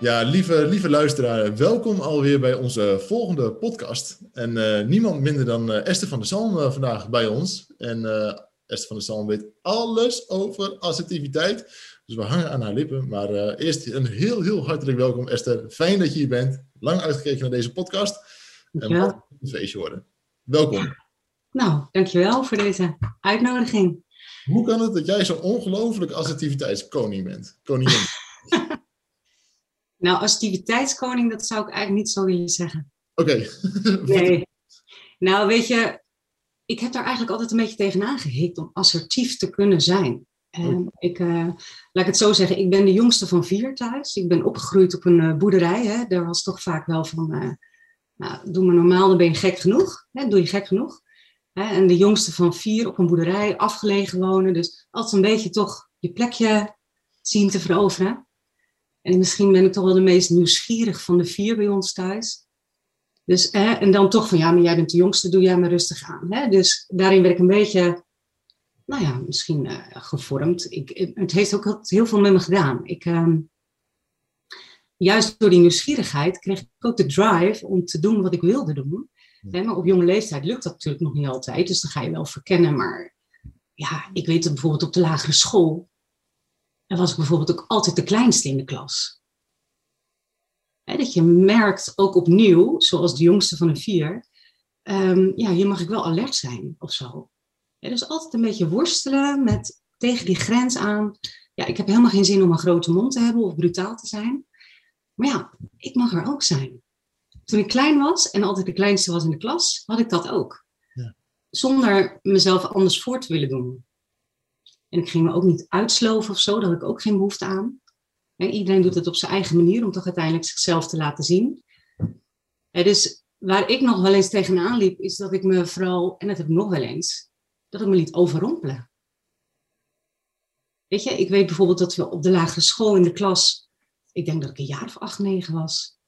Ja, lieve, lieve luisteraar, welkom alweer bij onze volgende podcast. En uh, niemand minder dan uh, Esther van der Zalm uh, vandaag bij ons. En Esther van der Zalm weet alles over assertiviteit. Dus we hangen aan haar lippen. Maar eerst een heel, heel hartelijk welkom Esther. Fijn dat je hier bent. Lang uitgekeken naar deze podcast. En ja. wat een feestje worden. Welkom. Nou, dankjewel voor deze uitnodiging. Hoe kan het dat jij zo'n ongelooflijk assertiviteitskoning bent? Koningin. Nou, assertiviteitskoning, dat zou ik eigenlijk niet zo willen zeggen. Oké. nee. Nou, weet je, ik heb daar eigenlijk altijd een beetje tegenaan gehikt om assertief te kunnen zijn. En ik, uh, laat ik het zo zeggen, ik ben de jongste van vier thuis. Ik ben opgegroeid op een uh, boerderij. Hè. Daar was toch vaak wel van, uh, nou, doe maar normaal, dan ben je gek genoeg. Hè. Doe je gek genoeg. Hè. En de jongste van vier op een boerderij, afgelegen wonen. Dus altijd een beetje toch je plekje zien te veroveren. En misschien ben ik toch wel de meest nieuwsgierig van de vier bij ons thuis. Dus, hè, en dan toch van, ja, maar jij bent de jongste, doe jij maar rustig aan. Hè? Dus daarin werd ik een beetje, nou ja, misschien uh, gevormd. Ik, het heeft ook heel veel met me gedaan. Ik, uh, juist door die nieuwsgierigheid kreeg ik ook de drive om te doen wat ik wilde doen. Hè? Maar op jonge leeftijd lukt dat natuurlijk nog niet altijd. Dus dan ga je wel verkennen. Maar ja, ik weet het bijvoorbeeld op de lagere school en was ik bijvoorbeeld ook altijd de kleinste in de klas. dat je merkt ook opnieuw, zoals de jongste van de vier, um, ja, hier mag ik wel alert zijn of zo. dus altijd een beetje worstelen met tegen die grens aan. Ja, ik heb helemaal geen zin om een grote mond te hebben of brutaal te zijn. Maar ja, ik mag er ook zijn. Toen ik klein was en altijd de kleinste was in de klas, had ik dat ook. Ja. Zonder mezelf anders voor te willen doen. En ik ging me ook niet uitsloven of zo, daar had ik ook geen behoefte aan. iedereen doet het op zijn eigen manier om toch uiteindelijk zichzelf te laten zien. dus waar ik nog wel eens tegenaan liep, is dat ik me vooral, en dat heb ik nog wel eens, dat ik me liet overrompelen. Weet je, ik weet bijvoorbeeld dat we op de lagere school in de klas, ik denk dat ik een jaar of acht, negen was,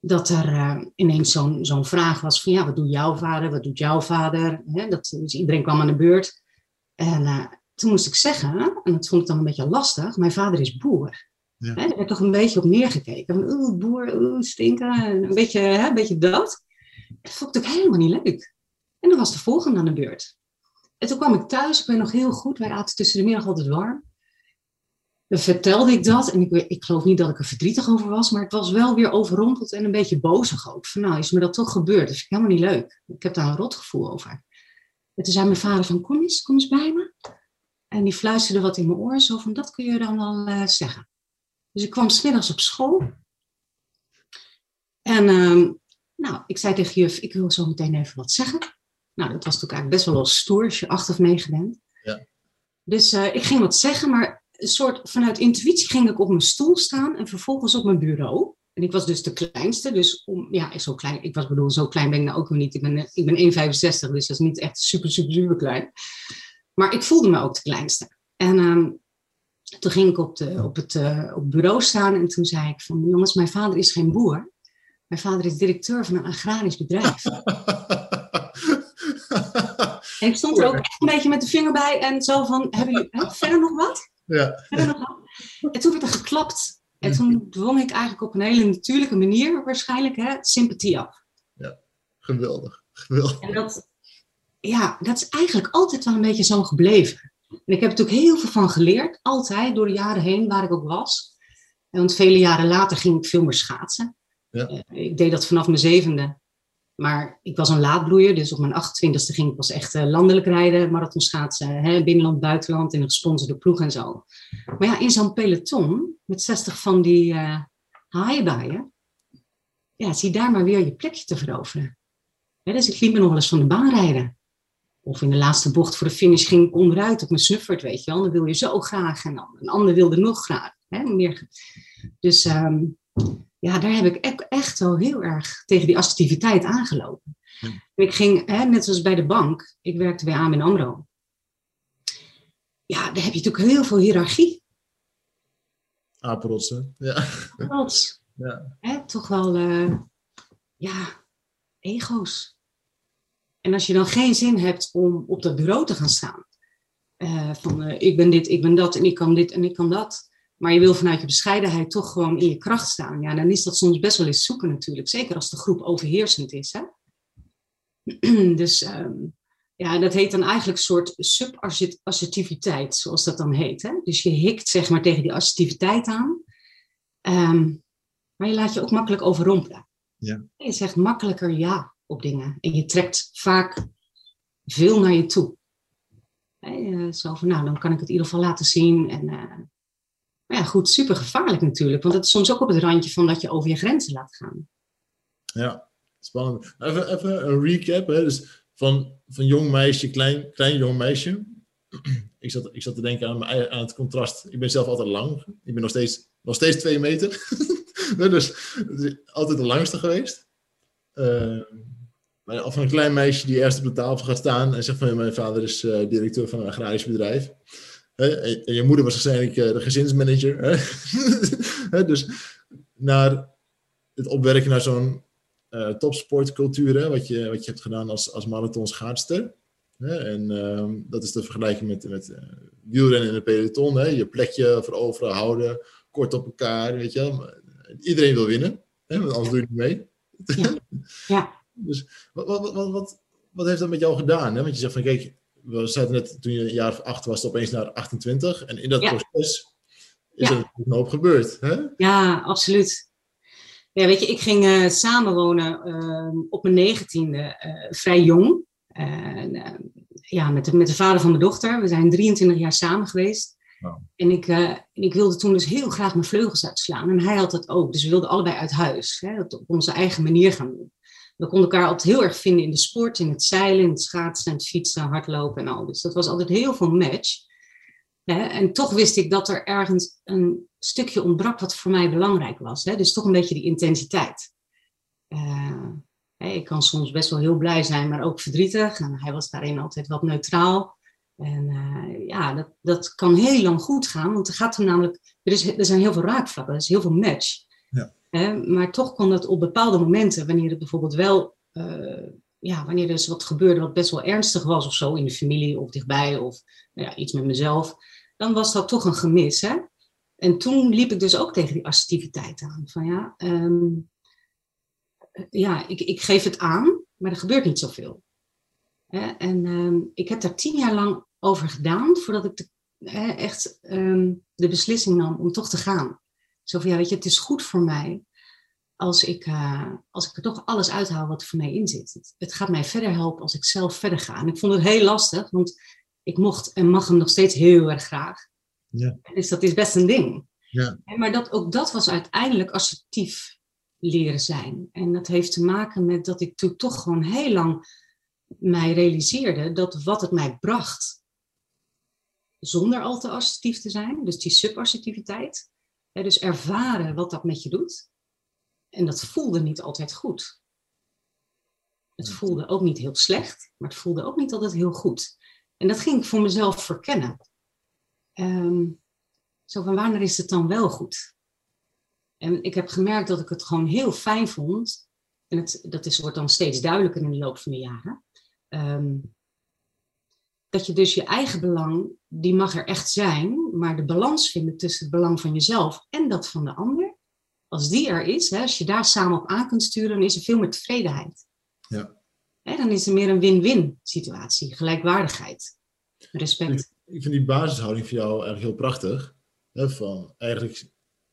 dat er uh, ineens zo'n zo'n vraag was van ja, wat doet jouw vader, wat doet jouw vader? dat, dus iedereen kwam aan de beurt. En uh, toen moest ik zeggen, en dat vond ik dan een beetje lastig, mijn vader is boer. Ja. He, daar werd toch een beetje op neergekeken. Oeh, boer, oeh, stinken. Een beetje, hè, een beetje dat. Dat vond ik ook helemaal niet leuk. En dan was de volgende aan de beurt. En toen kwam ik thuis, ik ben nog heel goed, wij aten tussen de middag altijd warm. Dan vertelde ik dat en ik, ik geloof niet dat ik er verdrietig over was, maar het was wel weer overrompeld en een beetje bozig ook. Van nou, is me dat toch gebeurd? Dat vind ik helemaal niet leuk. Ik heb daar een rotgevoel over. En toen zei mijn vader van, kom eens, kom eens bij me. En die fluisterde wat in mijn oor, zo van, dat kun je dan wel uh, zeggen. Dus ik kwam smiddags op school. En uh, nou, ik zei tegen juf, ik wil zo meteen even wat zeggen. Nou, dat was natuurlijk eigenlijk best wel wel stoer als je acht of negen bent. Ja. Dus uh, ik ging wat zeggen, maar een soort vanuit intuïtie ging ik op mijn stoel staan en vervolgens op mijn bureau. En ik was dus de kleinste, dus om, ja, zo klein, ik was bedoel, zo klein ben ik nou ook nog niet. Ik ben, ik ben 1,65, dus dat is niet echt super, super, super klein. Maar ik voelde me ook de kleinste. En um, toen ging ik op, de, op het uh, op bureau staan en toen zei ik van jongens, mijn vader is geen boer. Mijn vader is directeur van een agrarisch bedrijf. en ik stond er ook echt een beetje met de vinger bij en zo van, hebben jullie hè, verder nog wat? Ja. Verder nog wat? En toen werd er geklapt. En toen dwong ik eigenlijk op een hele natuurlijke manier waarschijnlijk hè, sympathie af. Ja, geweldig. geweldig. En dat, ja, dat is eigenlijk altijd wel een beetje zo gebleven. En ik heb natuurlijk heel veel van geleerd, altijd door de jaren heen, waar ik ook was. Want vele jaren later ging ik veel meer schaatsen. Ja. Eh, ik deed dat vanaf mijn zevende. Maar ik was een laadbloeier, dus op mijn 28e ging ik pas echt uh, landelijk rijden, marathon schaatsen, hè, binnenland, buitenland, in een gesponsorde ploeg en zo. Maar ja, in zo'n peloton met 60 van die uh, ja, zie daar maar weer je plekje te veroveren. dus ik liep me nog wel eens van de baan rijden. Of in de laatste bocht voor de finish ging ik onderuit op mijn snuffert, weet je wel. Dan wil je zo graag en dan een ander wilde nog graag. Hè, meer. Dus um, ja, daar heb ik e-, echt wel heel erg tegen die assertiviteit aangelopen. Ik ging, hè, net zoals bij de bank, ik werkte bij AMN AMRO. Ja, daar heb je natuurlijk heel veel hiërarchie. Apenrotsen, ja. Rots. Ja. Hè, toch wel, uh, ja, ego's. En als je dan geen zin hebt om op dat bureau te gaan staan, uh, van uh, ik ben dit, ik ben dat en ik kan dit en ik kan dat, maar je wil vanuit je bescheidenheid toch gewoon in je kracht staan, ja, dan is dat soms best wel eens zoeken natuurlijk. Zeker als de groep overheersend is. Hè? dus um, ja, dat heet dan eigenlijk een soort subassertiviteit, zoals dat dan heet. Hè? Dus je hikt zeg maar tegen die assertiviteit aan, um, maar je laat je ook makkelijk overrompelen. Ja. Je zegt makkelijker ja op dingen en je trekt vaak veel naar je toe. Hey, zo van, nou, dan kan ik het in ieder geval laten zien. En, maar ja, goed, super gevaarlijk natuurlijk. Want het is soms ook op het randje van dat je over je grenzen laat gaan. Ja, spannend. Even, even een recap. Hè? Dus van, van jong meisje, klein, klein jong meisje. ik, zat, ik zat te denken aan, aan het contrast. Ik ben zelf altijd lang. Ik ben nog steeds, nog steeds twee meter. dus, altijd de langste geweest. Uh, maar van een klein meisje die eerst op de tafel gaat staan en zegt van mijn vader is uh, directeur van een agrarisch bedrijf. En je moeder was waarschijnlijk uh, de gezinsmanager. dus naar het opwerken naar zo'n uh, topsportcultuur, hè, wat, je, wat je hebt gedaan als, als marathonschaatster. En uh, dat is te vergelijken met, met wielrennen in de peloton. Hè? Je plekje veroveren, houden, kort op elkaar, weet je wel. Iedereen wil winnen, hè? want anders doe je niet mee. Ja. ja. Dus wat, wat, wat, wat, wat heeft dat met jou gedaan? Hè? Want je zegt van, kijk, we zaten net toen je een jaar of acht was, opeens naar 28. En in dat ja. proces is ja. er een hoop gebeurd. Hè? Ja, absoluut. Ja, weet je, ik ging uh, samenwonen uh, op mijn negentiende, uh, vrij jong. ja, met de, met de vader van mijn dochter. We zijn 23 jaar samen geweest. Wow. En ik, ik wilde toen dus heel graag mijn vleugels uitslaan. En hij had dat ook. Dus we wilden allebei uit huis. Hè, dat op onze eigen manier gaan doen. We konden elkaar altijd heel erg vinden in de sport, in het zeilen, in het schaatsen, het fietsen, hardlopen en al. Dus dat was altijd heel veel match. En toch wist ik dat er ergens een stukje ontbrak wat voor mij belangrijk was. Dus toch een beetje die intensiteit. Uh, ik kan soms best wel heel blij zijn, maar ook verdrietig. En hij was daarin altijd wat neutraal. En uh, ja, dat, dat kan heel lang goed gaan, want er gaat er namelijk, er, is, er zijn heel veel raakvlakken, er is heel veel match. Ja. Maar toch kon dat op bepaalde momenten, wanneer het bijvoorbeeld wel, uh, ja, wanneer er dus wat gebeurde wat best wel ernstig was of zo in de familie of dichtbij of nou ja, iets met mezelf, dan was dat toch een gemis. Hè? En toen liep ik dus ook tegen die assertiviteit aan. Van ja, um, ja ik, ik geef het aan, maar er gebeurt niet zoveel. Hè? En um, ik heb daar tien jaar lang over gedaan voordat ik de, hè, echt um, de beslissing nam om toch te gaan. Zo van ja, weet je, het is goed voor mij als ik, uh, als ik er toch alles uithaal wat er voor mij in zit. Het, het, gaat mij verder helpen als ik zelf verder ga. En ik vond het heel lastig, want ik mocht en mag hem nog steeds heel erg graag. Ja. Dus dat is best een ding. Ja. Maar dat, ook dat was uiteindelijk assertief leren zijn. En dat heeft te maken met dat ik toen toch gewoon heel lang mij realiseerde dat wat het mij bracht, zonder al te assertief te zijn, dus die subassertiviteit, dus ervaren wat dat met je doet. En dat voelde niet altijd goed. Het voelde ook niet heel slecht, maar het voelde ook niet altijd heel goed. En dat ging ik voor mezelf verkennen. Um, zo van wanneer is het dan wel goed? En ik heb gemerkt dat ik het gewoon heel fijn vond. En het, dat is, wordt dan steeds duidelijker in de loop van de jaren. Um, dat je dus je eigen belang, die mag er echt zijn, maar de balans vinden tussen het belang van jezelf en dat van de ander, als die er is, hè, als je daar samen op aan kunt sturen, dan is er veel meer tevredenheid. Ja. Hè, dan is er meer een win-win situatie, gelijkwaardigheid, respect ik vind die basishouding voor jou eigenlijk heel prachtig. Hè, van, eigenlijk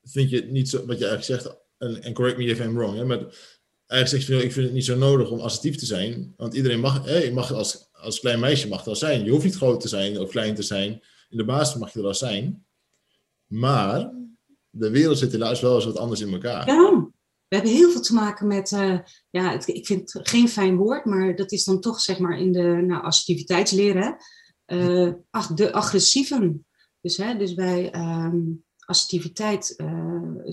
vind je het niet zo, wat je eigenlijk zegt, en, en correct me if I'm wrong, hè, maar eigenlijk zeg je, ik vind het niet zo nodig om assertief te zijn, want iedereen mag, hè, je mag als, als klein meisje mag dat zijn. Je hoeft niet groot te zijn of klein te zijn. In de basis mag je er al zijn. Maar de wereld zit helaas wel eens wat anders in elkaar. Ja, we hebben heel veel te maken met, uh, ja, het, ik vind het geen fijn woord, maar dat is dan toch zeg maar in de nou, assertiviteitsleren uh, de agressieven. Dus, hè, dus wij, um, assertiviteit uh,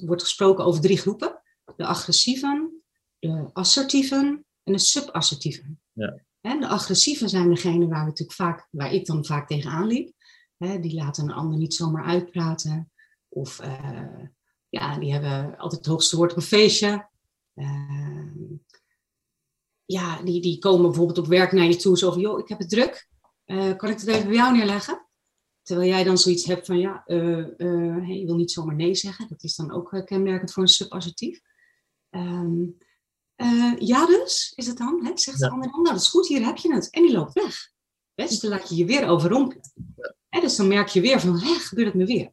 wordt gesproken over drie groepen. De agressieven, de assertieven en de subassertieven. Ja. De agressieven zijn degene waar, natuurlijk vaak, waar ik dan vaak tegenaan liep. die laten een ander niet zomaar uitpraten. Of uh, ja, die hebben altijd het hoogste woord op een feestje. Uh, ja, die, die komen bijvoorbeeld op werk naar je toe. Zo van, joh, ik heb het druk. Uh, kan ik het even bij jou neerleggen? Terwijl jij dan zoiets hebt van, ja, hey, je wil niet zomaar nee zeggen. Dat is dan ook kenmerkend voor een subassertief. Um, ja dus, is het dan? Hè? Zegt de ander dan, nou dat is goed, hier heb je het. En die loopt weg. Dus dan laat je je weer overrompelen. Ja. Dus dan merk je weer van, hé, gebeurt het me weer.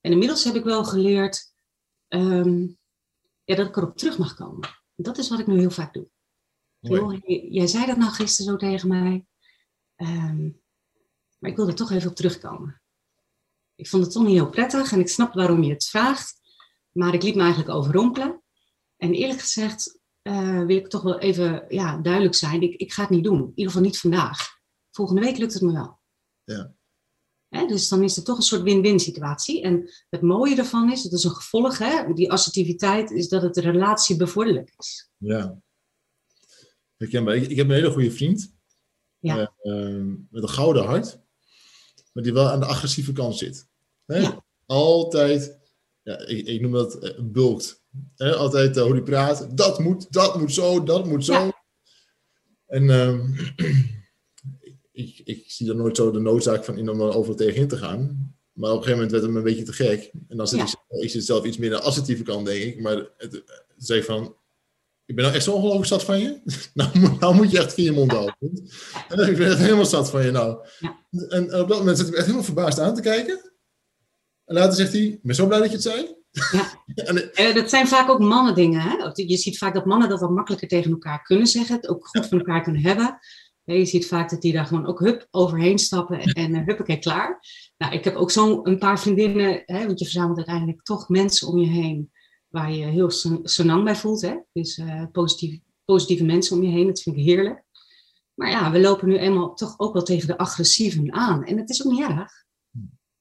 En inmiddels heb ik wel geleerd um, ja, dat ik erop terug mag komen. Dat is wat ik nu heel vaak doe. Heel, jij zei dat nou gisteren zo tegen mij. Um, maar ik wil er toch even op terugkomen. Ik vond het toch niet heel prettig en ik snap waarom je het vraagt. Maar ik liet me eigenlijk overrompelen. En eerlijk gezegd uh, wil ik toch wel even ja, duidelijk zijn. Ik, ik ga het niet doen. In ieder geval niet vandaag. Volgende week lukt het me wel. Ja dus dan is het toch een soort win-win situatie. En het mooie ervan is, het is een gevolg, hè, die assertiviteit, is dat het de relatie bevorderlijk is. Ja. Ik, ik heb een hele goede vriend. Ja. Uh, met een gouden hart. Maar die wel aan de agressieve kant zit. Hè? Ja. Altijd, ja, ik, ik noem dat uh, bulkt. Hè? Altijd uh, hoe die praat. Dat moet, dat moet zo, dat moet zo. Ja. En ehm, ik, ik zie dan nooit zo de noodzaak van in om er overal tegenin te gaan. Maar op een gegeven moment werd het me een beetje te gek. En dan zit Ja. ik, ik zit zelf iets meer aan de assertieve kant, denk ik. Maar het, ik van, ik ben nou echt zo ongelooflijk zat van je. nou, moet- nou moet je echt via je mond houden. En ik ben echt helemaal zat van je nou. Ja. En, en op dat moment zit ik echt helemaal verbaasd aan te kijken. En later zegt hij, ik ben zo blij dat je het zei. Ja. en, Eh, dat zijn vaak ook mannen dingen. Hè? Je ziet vaak dat mannen dat wat makkelijker tegen elkaar kunnen zeggen. Het ook goed van elkaar kunnen hebben. Ja, Je ziet vaak dat die daar gewoon ook hup overheen stappen en uh, huppakee klaar. Nou, ik heb ook zo'n een paar vriendinnen, hè, want je verzamelt uiteindelijk toch mensen om je heen waar je heel sen- senang bij voelt. Hè? Dus eh, positief, positieve mensen om je heen, dat vind ik heerlijk. Maar ja, we lopen nu eenmaal toch ook wel tegen de agressieven aan. En dat is ook niet erg.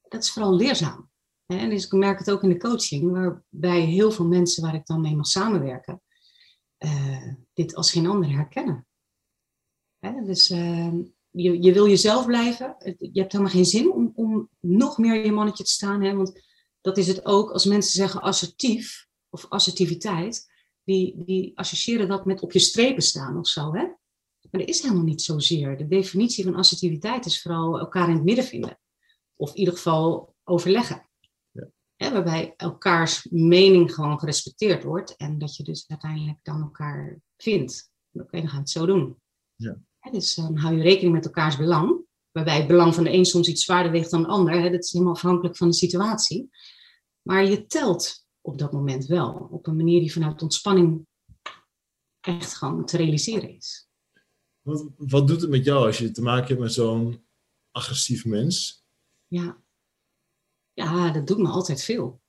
Dat is vooral leerzaam. En dus ik merk het ook in de coaching, waarbij heel veel mensen waar ik dan mee mag samenwerken, eh, dit als geen ander herkennen. Dus eh, je, je wil jezelf blijven. Je hebt helemaal geen zin om, om nog meer je mannetje te staan. Hè? Want dat is het ook als mensen zeggen assertief of assertiviteit. Die, die associëren dat met op je strepen staan of zo. Hè? Maar dat is helemaal niet zozeer. De definitie van assertiviteit is vooral elkaar in het midden vinden. Of in ieder geval overleggen. Hè, waarbij elkaars mening gewoon gerespecteerd wordt. En dat je dus uiteindelijk dan elkaar vindt. Oké, dan gaan we het zo doen. Ja. Hè, dus dan hou je rekening met elkaars belang. Waarbij het belang van de een soms iets zwaarder weegt dan de ander. Hè, dat is helemaal afhankelijk van de situatie. Maar je telt op dat moment wel. Op een manier die vanuit ontspanning echt gewoon te realiseren is. wat, wat doet het met jou als je te maken hebt met zo'n agressief mens? Ja. Ja, dat doet me altijd veel.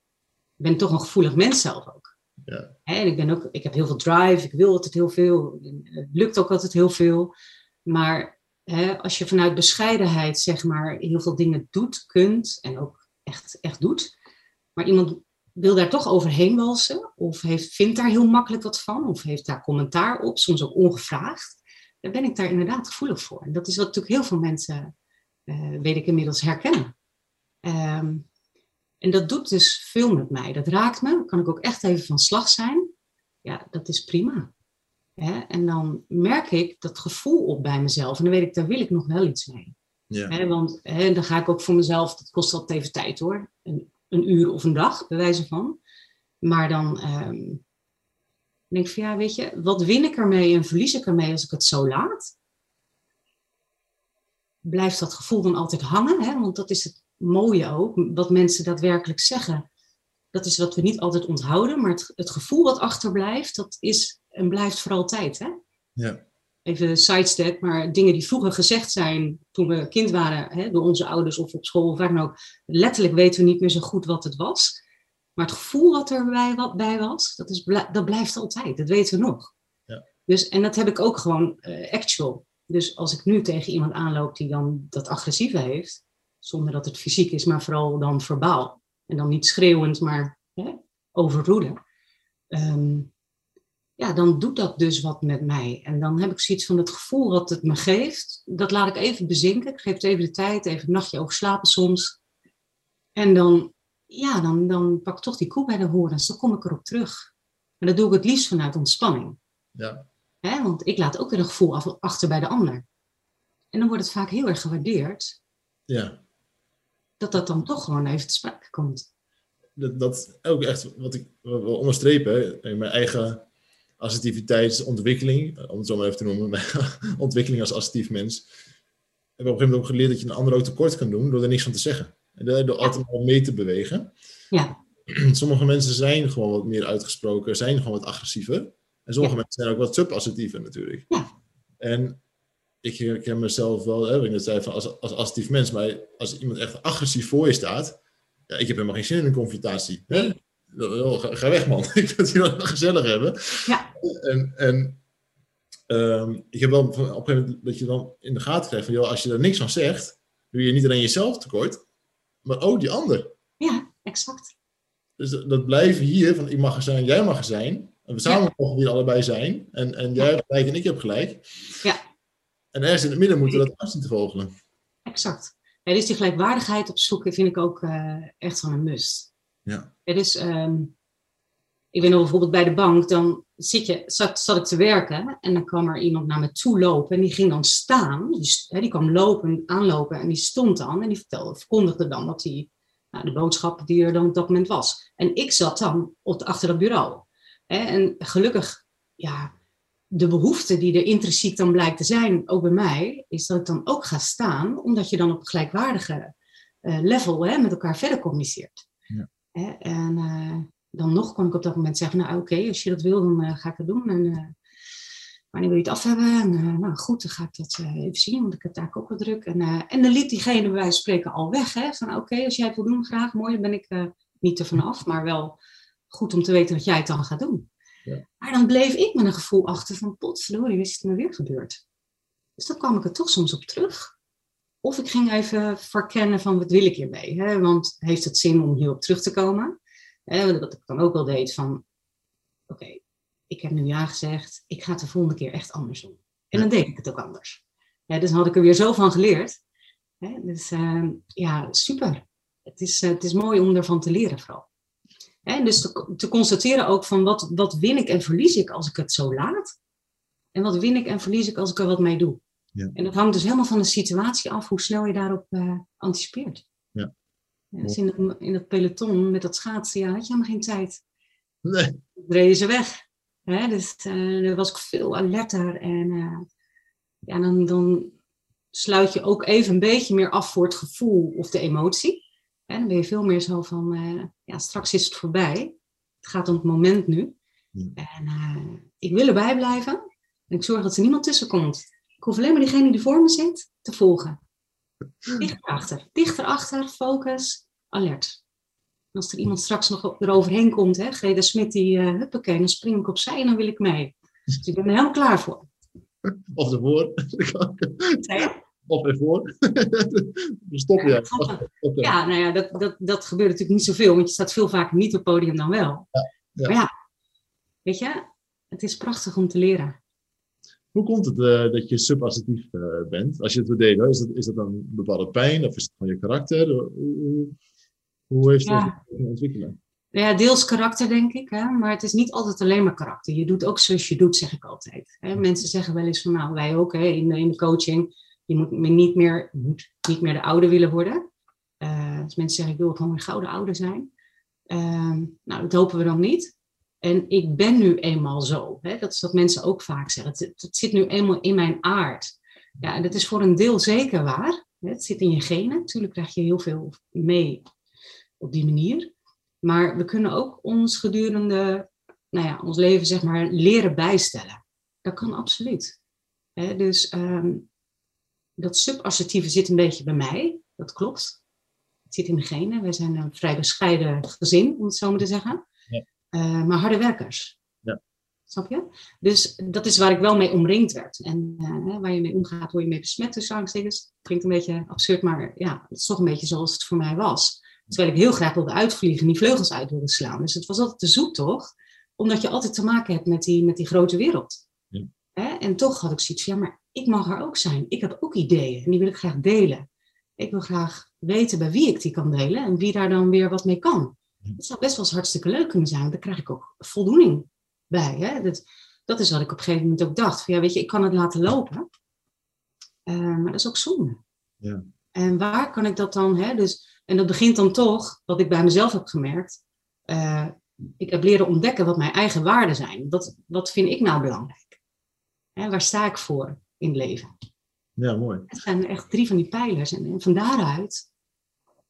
Ik ben toch een gevoelig mens zelf ook. Ja. En ik, ben ook, ik heb heel veel drive, ik wil altijd heel veel. Het lukt ook altijd heel veel. Maar hè, als je vanuit bescheidenheid zeg maar heel veel dingen doet, kunt en ook echt, echt doet. Maar iemand wil daar toch overheen walsen of heeft, vindt daar heel makkelijk wat van of heeft daar commentaar op, soms ook ongevraagd. Dan ben ik daar inderdaad gevoelig voor. En dat is wat natuurlijk heel veel mensen, eh, weet ik inmiddels, herkennen. Ehm, en dat doet dus veel met mij. Dat raakt me. Dan kan ik ook echt even van slag zijn. Ja, dat is prima. Hè? En dan merk ik dat gevoel op bij mezelf. En dan weet ik, daar wil ik nog wel iets mee. Ja. Hè, want hè, dan ga ik ook voor mezelf, dat kost altijd even tijd hoor. Een, een uur of een dag, bij wijze van. Maar dan ehm, denk ik van ja, weet je, wat win ik ermee en verlies ik ermee als ik het zo laat? Blijft dat gevoel dan altijd hangen? Hè? Want dat is het mooie ook, wat mensen daadwerkelijk zeggen. Dat is wat we niet altijd onthouden, maar het, het gevoel wat achterblijft, dat is en blijft voor altijd. Hè? Ja. Even sidestep, maar dingen die vroeger gezegd zijn toen we kind waren, hè, door onze ouders of op school of waar dan ook, letterlijk weten we niet meer zo goed wat het was. Maar het gevoel wat erbij wat bij was, dat, is, dat blijft altijd. Dat weten we nog. Ja. Dus, en dat heb ik ook gewoon eh, actual. Dus als ik nu tegen iemand aanloop die dan dat agressieve heeft, zonder dat het fysiek is, maar vooral dan verbaal. en dan niet schreeuwend, maar hè, overroelen, ehm, ja, dan doet dat dus wat met mij. En dan heb ik zoiets van het gevoel wat het me geeft, dat laat ik even bezinken. Ik geef het even de tijd, even een nachtje over slapen soms. En dan, ja, dan, dan pak ik toch die koe bij de horens, dan kom ik erop terug. En dat doe ik het liefst vanuit ontspanning. Ja. Hè? Want ik laat ook weer een gevoel achter bij de ander. En dan wordt het vaak heel erg gewaardeerd ja. Dat dat dan toch gewoon even te sprake komt. Dat, dat ook echt wat ik wil onderstrepen, in mijn eigen assertiviteitsontwikkeling, om het zo maar even te noemen, mijn ontwikkeling als assertief mens, heb ik op een gegeven moment ook geleerd dat je een ander ook tekort kan doen door er niks van te zeggen. En door, altijd maar mee te bewegen. Ja, Sommige mensen zijn gewoon wat meer uitgesproken, zijn gewoon wat agressiever. En sommige Ja. mensen zijn ook wat subassertiever natuurlijk. En ik herken mezelf wel, hè, ik net zei, van als, als assertief mens, maar als iemand echt agressief voor je staat, ja, ik heb helemaal geen zin in een confrontatie. Hè? Ga, ga weg man, ik wil het hier wel gezellig hebben. Ja. En, en ehm, ik heb wel op een gegeven moment dat je dan in de gaten krijgt van, joh, als je er niks van zegt, doe je niet alleen jezelf tekort, maar ook die ander. ja, exact. Dus dat, dat blijven hier, van ik mag er zijn, jij mag er zijn. En we samen mogen weer allebei zijn. En, en jij hebt gelijk en ik heb gelijk. Ja. En ergens in het midden moeten we dat afzien te vogelen. Exact. Ja, dus die gelijkwaardigheid opzoeken vind ik ook eh, echt van een must. Ja. Ja, dus, ehm, ik weet nog bijvoorbeeld bij de bank, dan zit je, zat, zat ik te werken en dan kwam er iemand naar me toe lopen en die ging dan staan. Die, die kwam lopen, aanlopen en die stond dan en die vertelde, verkondigde dan dat hij nou, de boodschap die er dan op dat moment was. En ik zat dan op, achter dat bureau. En gelukkig, ja, de behoefte die er intrinsiek dan blijkt te zijn, ook bij mij, is dat ik dan ook ga staan, omdat je dan op een gelijkwaardige eh, level hè, met elkaar verder communiceert. Ja. Hè, en eh, dan nog kon ik op dat moment zeggen, nou oké, als je dat wil, dan eh, ga ik het doen. En eh, wanneer wil je het af hebben? En, nou goed, dan ga ik dat even zien, want ik heb daar ook wel druk. En, en dan liep diegene bij wijze van spreken al weg. Hè, van oké, als jij het wil doen, graag, mooi, dan ben ik niet er vanaf. Maar wel goed om te weten dat jij het dan gaat doen. Ja. Maar dan bleef ik met een gevoel achter van potverdorie, is het me weer gebeurd. Dus dan kwam ik er toch soms op terug. Of ik ging even verkennen van wat wil ik hiermee? Hè? Want heeft het zin om hierop terug te komen? Hè? Wat ik dan ook wel deed van, oké, ik heb nu ja gezegd, ik ga het de volgende keer echt anders doen. En dan deed ik het ook anders. Hè, dus dan had ik er weer zo van geleerd. Hè? Dus eh, ja, super. Het is, eh, het is mooi om ervan te leren vooral. Hè? Dus te, te constateren ook van wat, wat win ik en verlies ik als ik het zo laat? En wat win ik en verlies ik als ik er wat mee doe? Ja. En dat hangt dus helemaal van de situatie af, hoe snel je daarop eh, anticipeert. Ja. dus in, dat, in dat peloton met dat schaatsen, ja, had je helemaal geen tijd. Nee. Dan reden ze weg. Hè? Dus eh, dan was ik veel alerter. En eh, ja, dan, dan sluit je ook even een beetje meer af voor het gevoel of de emotie. Hè? Dan ben je veel meer zo van, eh, ja, straks is het voorbij. Het gaat om het moment nu. Ja. En eh, ik wil erbij blijven. En ik zorg dat er niemand tussen komt. Ik hoef alleen maar diegene die voor me zit te volgen. Dichter achter. Dichter achter, focus, alert. En als er iemand straks nog eroverheen komt, hè, Greta Smit, die uh, huppakee, dan spring ik opzij en dan wil ik mee. Dus ik ben er helemaal klaar voor. Of ervoor. Zei je? Of ervoor. Stop Ja, ja. Ja, nou ja, dat, dat, dat gebeurt natuurlijk niet zoveel, want je staat veel vaker niet op het podium dan wel. ja. Maar ja, weet je, het is prachtig om te leren. Hoe komt het eh, dat je subassertief eh, bent? Als je het wil delen, is dat, is dat dan een bepaalde pijn of is het van je karakter? Hoe, hoe, heeft dat Ja. zich ontwikkelen? Ja, deels karakter, denk ik. Hè? Maar het is niet altijd alleen maar karakter. Je doet ook zoals je doet, zeg ik altijd. Hè? Mensen zeggen wel eens van, nou, wij ook hè, in, in de coaching. Je moet niet meer, moet niet meer de oude willen worden. Dus mensen zeggen, ik wil gewoon een gouden ouder zijn. Ehm, nou, dat hopen we dan niet. En ik ben nu eenmaal zo. Hè? Dat is wat mensen ook vaak zeggen. Het, het zit nu eenmaal in mijn aard. Ja, en dat is voor een deel zeker waar. Het zit in je genen. Natuurlijk krijg je heel veel mee op die manier. Maar we kunnen ook ons gedurende nou ja, ons leven zeg maar, leren bijstellen. Dat kan absoluut. Dus ehm, dat subassertieve zit een beetje bij mij. Dat klopt. Het zit in de genen. Wij zijn een vrij bescheiden gezin, om het zo maar te zeggen. Ja. Eh, maar harde werkers. Ja. Snap je? Dus dat is waar ik wel mee omringd werd. En eh, waar je mee omgaat, word je mee besmet. Dus aanstekens. Klinkt een beetje absurd, maar ja, het is toch een beetje zoals het voor mij was. Terwijl ik heel graag wilde uitvliegen en die vleugels uit wilde slaan. Dus het was altijd de zoektocht, omdat je altijd te maken hebt met die, met die grote wereld. Hè? En toch had ik zoiets van, ja, maar ik mag er ook zijn. Ik heb ook ideeën en die wil ik graag delen. Ik wil graag weten bij wie ik die kan delen en wie daar dan weer wat mee kan. Het zou best wel eens hartstikke leuk kunnen zijn, want daar krijg ik ook voldoening bij. Hè? Dat, dat is wat ik op een gegeven moment ook dacht. Van, ja, weet je, ik kan het laten lopen, eh, maar dat is ook zonde. Ja. En waar kan ik dat dan, hè? Dus, en dat begint dan toch, wat ik bij mezelf heb gemerkt. eh, ik heb leren ontdekken wat mijn eigen waarden zijn. Wat, wat vind ik nou belangrijk? Hè, waar sta ik voor in het leven? ja, mooi. Het zijn echt drie van die pijlers. En, en van daaruit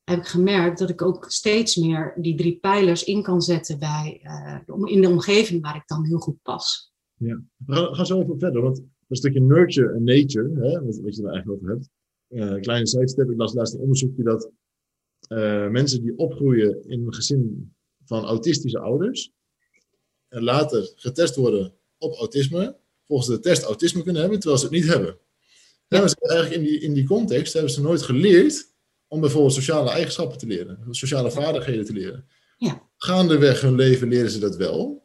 heb ik gemerkt dat ik ook steeds meer die drie pijlers in kan zetten bij, om- in de omgeving waar ik dan heel goed pas. We gaan, gaan zo even verder, want een stukje nurture en nature, hè, wat, wat je er eigenlijk over hebt. Een kleine sidestep, ik las laatst een onderzoekje dat eh, mensen die opgroeien in een gezin van autistische ouders en later getest worden op autisme, volgens de test autisme kunnen hebben, terwijl ze het niet hebben. Ja. Ja. maar eigenlijk in die, in die context hebben ze nooit geleerd om bijvoorbeeld sociale eigenschappen te leren, sociale vaardigheden te leren. Ja. Gaandeweg hun leven leren ze dat wel.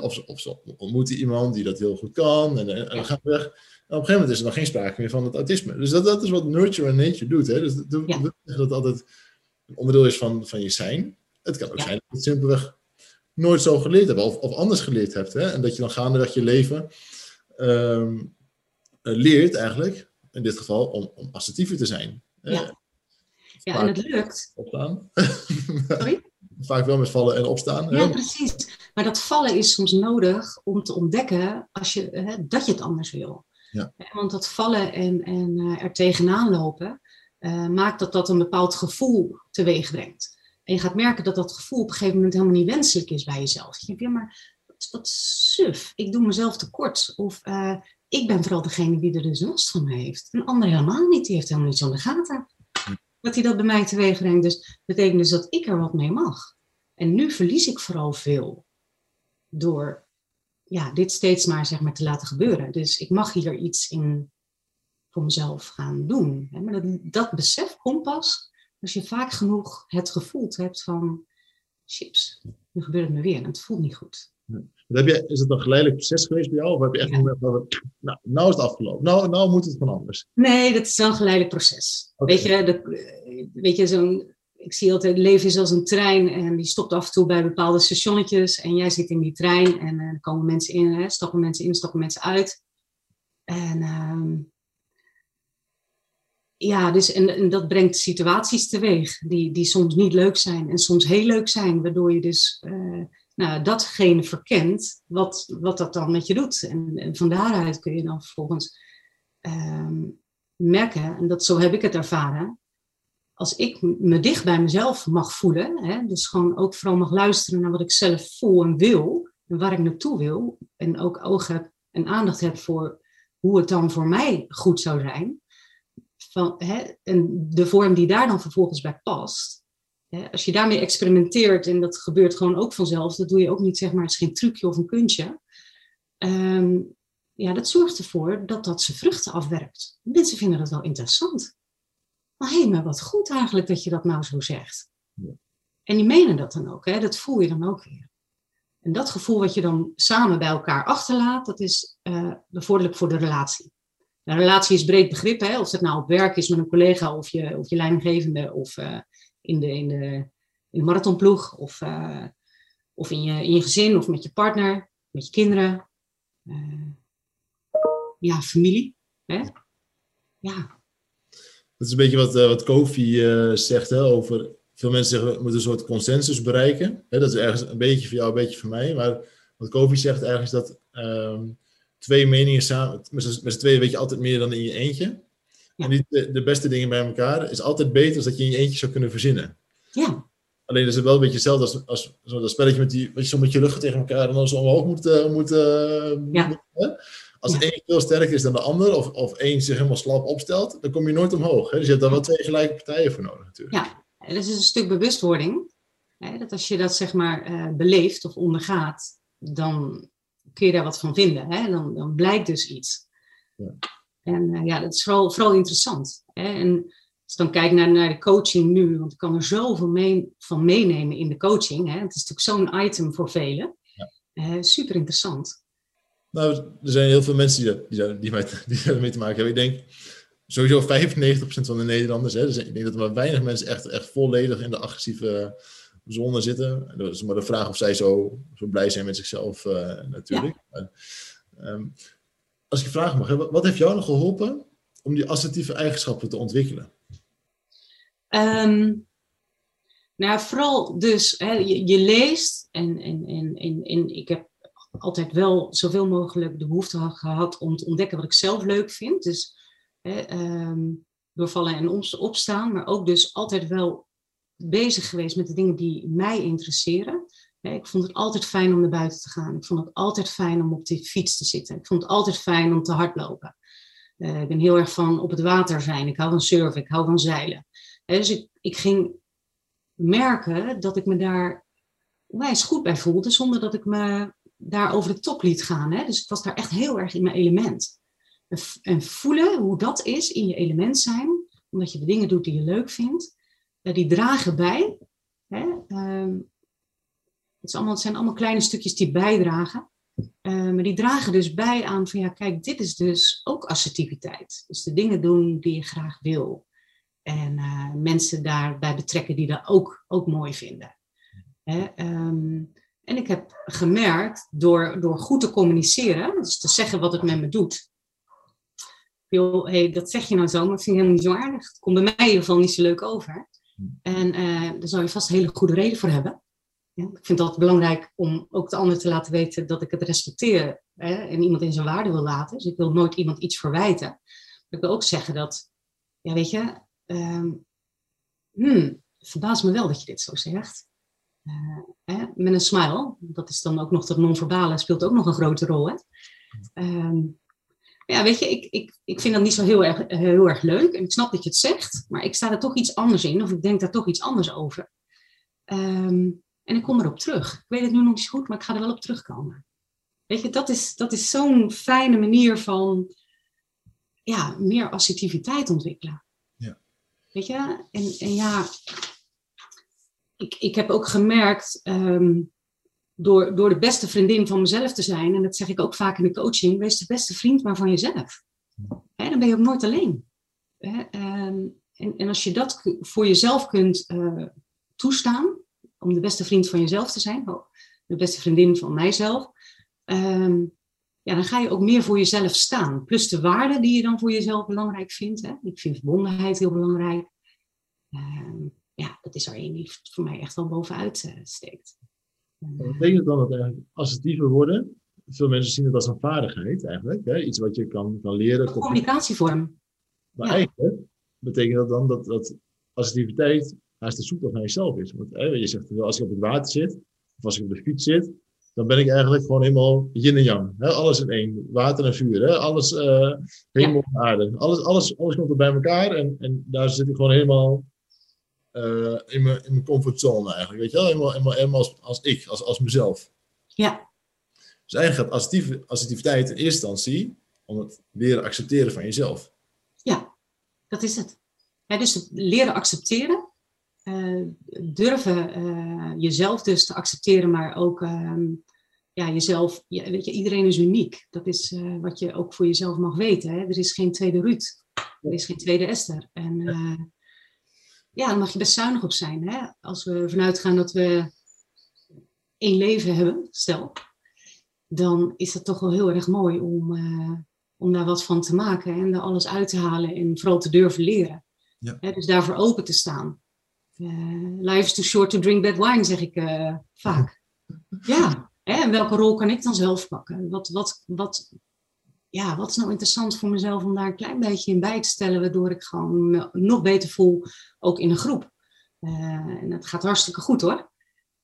Of, ze, of ze ontmoeten iemand die dat heel goed kan en, en, gaan weg. En op een gegeven moment is er nog geen sprake meer van het autisme. Dus dat, dat is wat nurture en nature doet. Hè? Dus dat, dat, dat altijd een onderdeel is van, van je zijn. Het kan ook zijn dat je het simpelweg nooit zo geleerd hebt of, of anders geleerd hebt. Hè? En dat je dan gaandeweg je leven eh, leert eigenlijk, in dit geval, om, om assertiever te zijn. Ja. Ja, en het lukt. Opstaan. Sorry? Vaak wel met vallen en opstaan. hè. Ja, precies. Maar dat vallen is soms nodig om te ontdekken als je, hè, dat je het anders wil. Ja. Want dat vallen en, en eh, er tegenaan lopen, eh, maakt dat dat een bepaald gevoel teweeg brengt. En je gaat merken dat dat gevoel op een gegeven moment helemaal niet wenselijk is bij jezelf. Je denkt, ja, maar wat, wat suf, ik doe mezelf tekort. Of eh, ik ben vooral degene die er dus last van heeft. Een ander helemaal niet, die heeft helemaal niet zo in de gaten. Dat hij dat bij mij teweeg brengt. Dus betekent dus dat ik er wat mee mag. En nu verlies ik vooral veel door ja, dit steeds maar, zeg maar te laten gebeuren. Dus ik mag hier iets in voor mezelf gaan doen. Maar dat, dat besef komt pas als je vaak genoeg het gevoeld hebt van chips, nu gebeurt het me weer en het voelt niet goed. Heb je, is het een geleidelijk proces geweest bij jou? Of heb je echt een moment van, nou, nou is het afgelopen. Nou, nou moet het van anders. Nee, dat is wel een geleidelijk proces. Weet je, dat, eh, weet je zo'n, ik zie altijd, het leven is als een trein en die stopt af en toe bij bepaalde stationnetjes en jij zit in die trein en eh, er komen mensen in, hè, stappen mensen in, stappen mensen uit. En ehm, ja, dus en, en dat brengt situaties teweeg die, die soms niet leuk zijn en soms heel leuk zijn, waardoor je dus eh, nou, datgene verkent wat, wat dat dan met je doet. En, en van daaruit kun je dan vervolgens ehm, merken, en dat, zo heb ik het ervaren, als ik me dicht bij mezelf mag voelen, hè, dus gewoon ook vooral mag luisteren naar wat ik zelf voel en wil, en waar ik naartoe wil, en ook oog heb en aandacht heb voor hoe het dan voor mij goed zou zijn, van, hè, en de vorm die daar dan vervolgens bij past. Als je daarmee experimenteert, en dat gebeurt gewoon ook vanzelf, dat doe je ook niet, zeg maar, het is geen trucje of een kuntje. Ehm, ja, dat zorgt ervoor dat dat zijn vruchten afwerpt. Mensen vinden dat wel interessant. Maar hé, maar wat goed eigenlijk dat je dat nou zo zegt. Ja. En die menen dat dan ook, hè? dat voel je dan ook weer. En dat gevoel wat je dan samen bij elkaar achterlaat, dat is eh, bevorderlijk voor de relatie. De relatie is breed begrip, hè? of het nou op werk is met een collega of je, of je leidinggevende, of eh, in, de, in, de, in marathonploeg, of, eh, of in, je, in je gezin, of met je partner, met je kinderen. Eh, ja, familie. Hè? Ja, Dat is een beetje wat, eh, wat Kofi zegt hè, over. Veel mensen zeggen we moeten een soort consensus bereiken. Hè, dat is ergens een beetje voor jou, een beetje voor mij. Maar wat Kofi zegt is dat ehm, twee meningen samen. Met z'n tweeën weet je altijd meer dan in je eentje. En niet de, de beste dingen bij elkaar is altijd beter dan dat je in je eentje zou kunnen verzinnen. ja, Alleen is het wel een beetje hetzelfde als, als zo dat spelletje met die, wat je zo met je ruggen tegen elkaar en dan zo omhoog moet. eh, moet, eh, Ja. Als Ja. één veel sterker is dan de ander, of, of één zich helemaal slap opstelt, dan kom je nooit omhoog. Hè? Dus je hebt daar wel twee gelijke partijen voor nodig natuurlijk. Ja. En dat is een stuk bewustwording. Hè, dat als je dat zeg maar eh, beleeft of ondergaat, dan kun je daar wat van vinden. Hè? Dan, dan blijkt dus iets. Ja. En eh, ja, dat is vooral, vooral interessant. Hè? En Als ik dan kijk naar, naar de coaching nu, want ik kan er zoveel mee, van meenemen in de coaching. Hè? Het is natuurlijk zo'n item voor velen. Ja. super interessant. Nou, er zijn heel veel mensen die, die, die, die ermee te maken hebben. Ik denk sowieso 95% van de Nederlanders. Hè, dus ik denk dat er maar weinig mensen echt, echt volledig in de agressieve zone zitten. Dat is maar de vraag of zij zo, zo blij zijn met zichzelf uh, natuurlijk. Ja. Um, als ik je vragen mag, wat heeft jou nog geholpen om die assertieve eigenschappen te ontwikkelen? Um, nou, vooral dus, hè, je, leest en, en, en, en, en ik heb altijd wel zoveel mogelijk de behoefte gehad om te ontdekken wat ik zelf leuk vind. Dus hè, um, doorvallen en opstaan, maar ook dus altijd wel bezig geweest met de dingen die mij interesseren. Ik vond het altijd fijn om naar buiten te gaan. Ik vond het altijd fijn om op de fiets te zitten. Ik vond het altijd fijn om te hardlopen. Uh, ik ben heel erg van op het water zijn. Ik hou van surfen, ik hou van zeilen. dus ik, ging merken dat ik me daar wijs goed bij voelde, zonder dat ik me daar over de top liet gaan. Dus ik was daar echt heel erg in mijn element. En voelen hoe dat is in je element zijn, omdat je de dingen doet die je leuk vindt, die dragen bij. Ehm, het, allemaal, het zijn allemaal kleine stukjes die bijdragen. Uh, maar die dragen dus bij aan van ja, kijk, dit is dus ook assertiviteit. Dus de dingen doen die je graag wil. En uh, mensen daarbij betrekken die dat ook, ook mooi vinden. Hè? Um, en ik heb gemerkt, door, door goed te communiceren, dus te zeggen wat het met me doet. Joh, hey, dat zeg je nou zo, maar dat vind ik helemaal niet zo aardig. Het komt bij mij in ieder geval niet zo leuk over. En uh, daar zou je vast een hele goede reden voor hebben. Ik vind altijd belangrijk om ook de ander te laten weten dat ik het respecteer hè, en iemand in zijn waarde wil laten. Dus ik wil nooit iemand iets verwijten. ik wil ook zeggen dat, ja weet je, um, verbaast me wel dat je dit zo zegt. Uh, hè, met een smile, dat is dan ook nog dat non-verbale, speelt ook nog een grote rol. Hè? Um, ja, weet je, ik, ik, ik vind dat niet zo heel erg, heel erg leuk. En ik snap dat je het zegt, maar ik sta er toch iets anders in. Of ik denk daar toch iets anders over. Um, en ik kom erop terug. Ik weet het nu nog niet goed, maar ik ga er wel op terugkomen. Weet je, dat is, dat is zo'n fijne manier van ja, meer assertiviteit ontwikkelen. Ja. Weet je, en, en ja, ik, ik heb ook gemerkt, um, door, door de beste vriendin van mezelf te zijn, en dat zeg ik ook vaak in de coaching, wees de beste vriend maar van jezelf. He, dan ben je ook nooit alleen. He, ehm, en, en als je dat voor jezelf kunt uh, toestaan, om de beste vriend van jezelf te zijn, de beste vriendin van mijzelf, um, ja, dan ga je ook meer voor jezelf staan. Plus de waarden die je dan voor jezelf belangrijk vindt. Hè. Ik vind verbondenheid heel belangrijk. Um, ja, dat is er één die voor mij echt wel bovenuit uh, steekt. Wat betekent dan dat eigenlijk assertiever worden? Veel mensen zien het als een vaardigheid eigenlijk. Hè? Iets wat je kan, kan leren. Een communicatievorm. Maar eigenlijk betekent dat dan dat, dat assertiviteit haast de zoektocht naar jezelf is. Want je zegt, als ik op het water zit, of als ik op de fiets zit, dan ben ik eigenlijk gewoon helemaal yin en yang. Hè? Alles in één. Water en vuur. Hè? Alles, uh, hemel en aarde. Alles, alles, alles komt er bij elkaar en, en daar zit ik gewoon helemaal uh, in, mijn, in mijn comfortzone eigenlijk. Weet je wel? Helemaal, helemaal, helemaal als, als ik, als, als mezelf. Ja. Dus eigenlijk gaat assertiviteit in eerste instantie om het leren accepteren van jezelf. Ja, dat is het. Ja, dus het leren accepteren uh, durven uh, jezelf dus te accepteren, maar ook uh, ja, jezelf, ja, weet je, iedereen is uniek. Dat is uh, wat je ook voor jezelf mag weten. Hè? Er is geen tweede Ruud, er is geen tweede Esther. En ja, daar mag je best zuinig op zijn. Hè? Als we vanuit gaan dat we één leven hebben, stel, dan is dat toch wel heel erg mooi om, om daar wat van te maken en daar alles uit te halen en vooral te durven leren. Ja. Hè? Dus daarvoor open te staan. Uh, life is too short to drink bad wine, zeg ik uh, vaak. Ja, hè, en welke rol kan ik dan zelf pakken? Wat, wat, wat, ja, wat is nou interessant voor mezelf om daar een klein beetje in bij te stellen, waardoor ik gewoon me nog beter voel, ook in een groep. Uh, en dat gaat hartstikke goed hoor.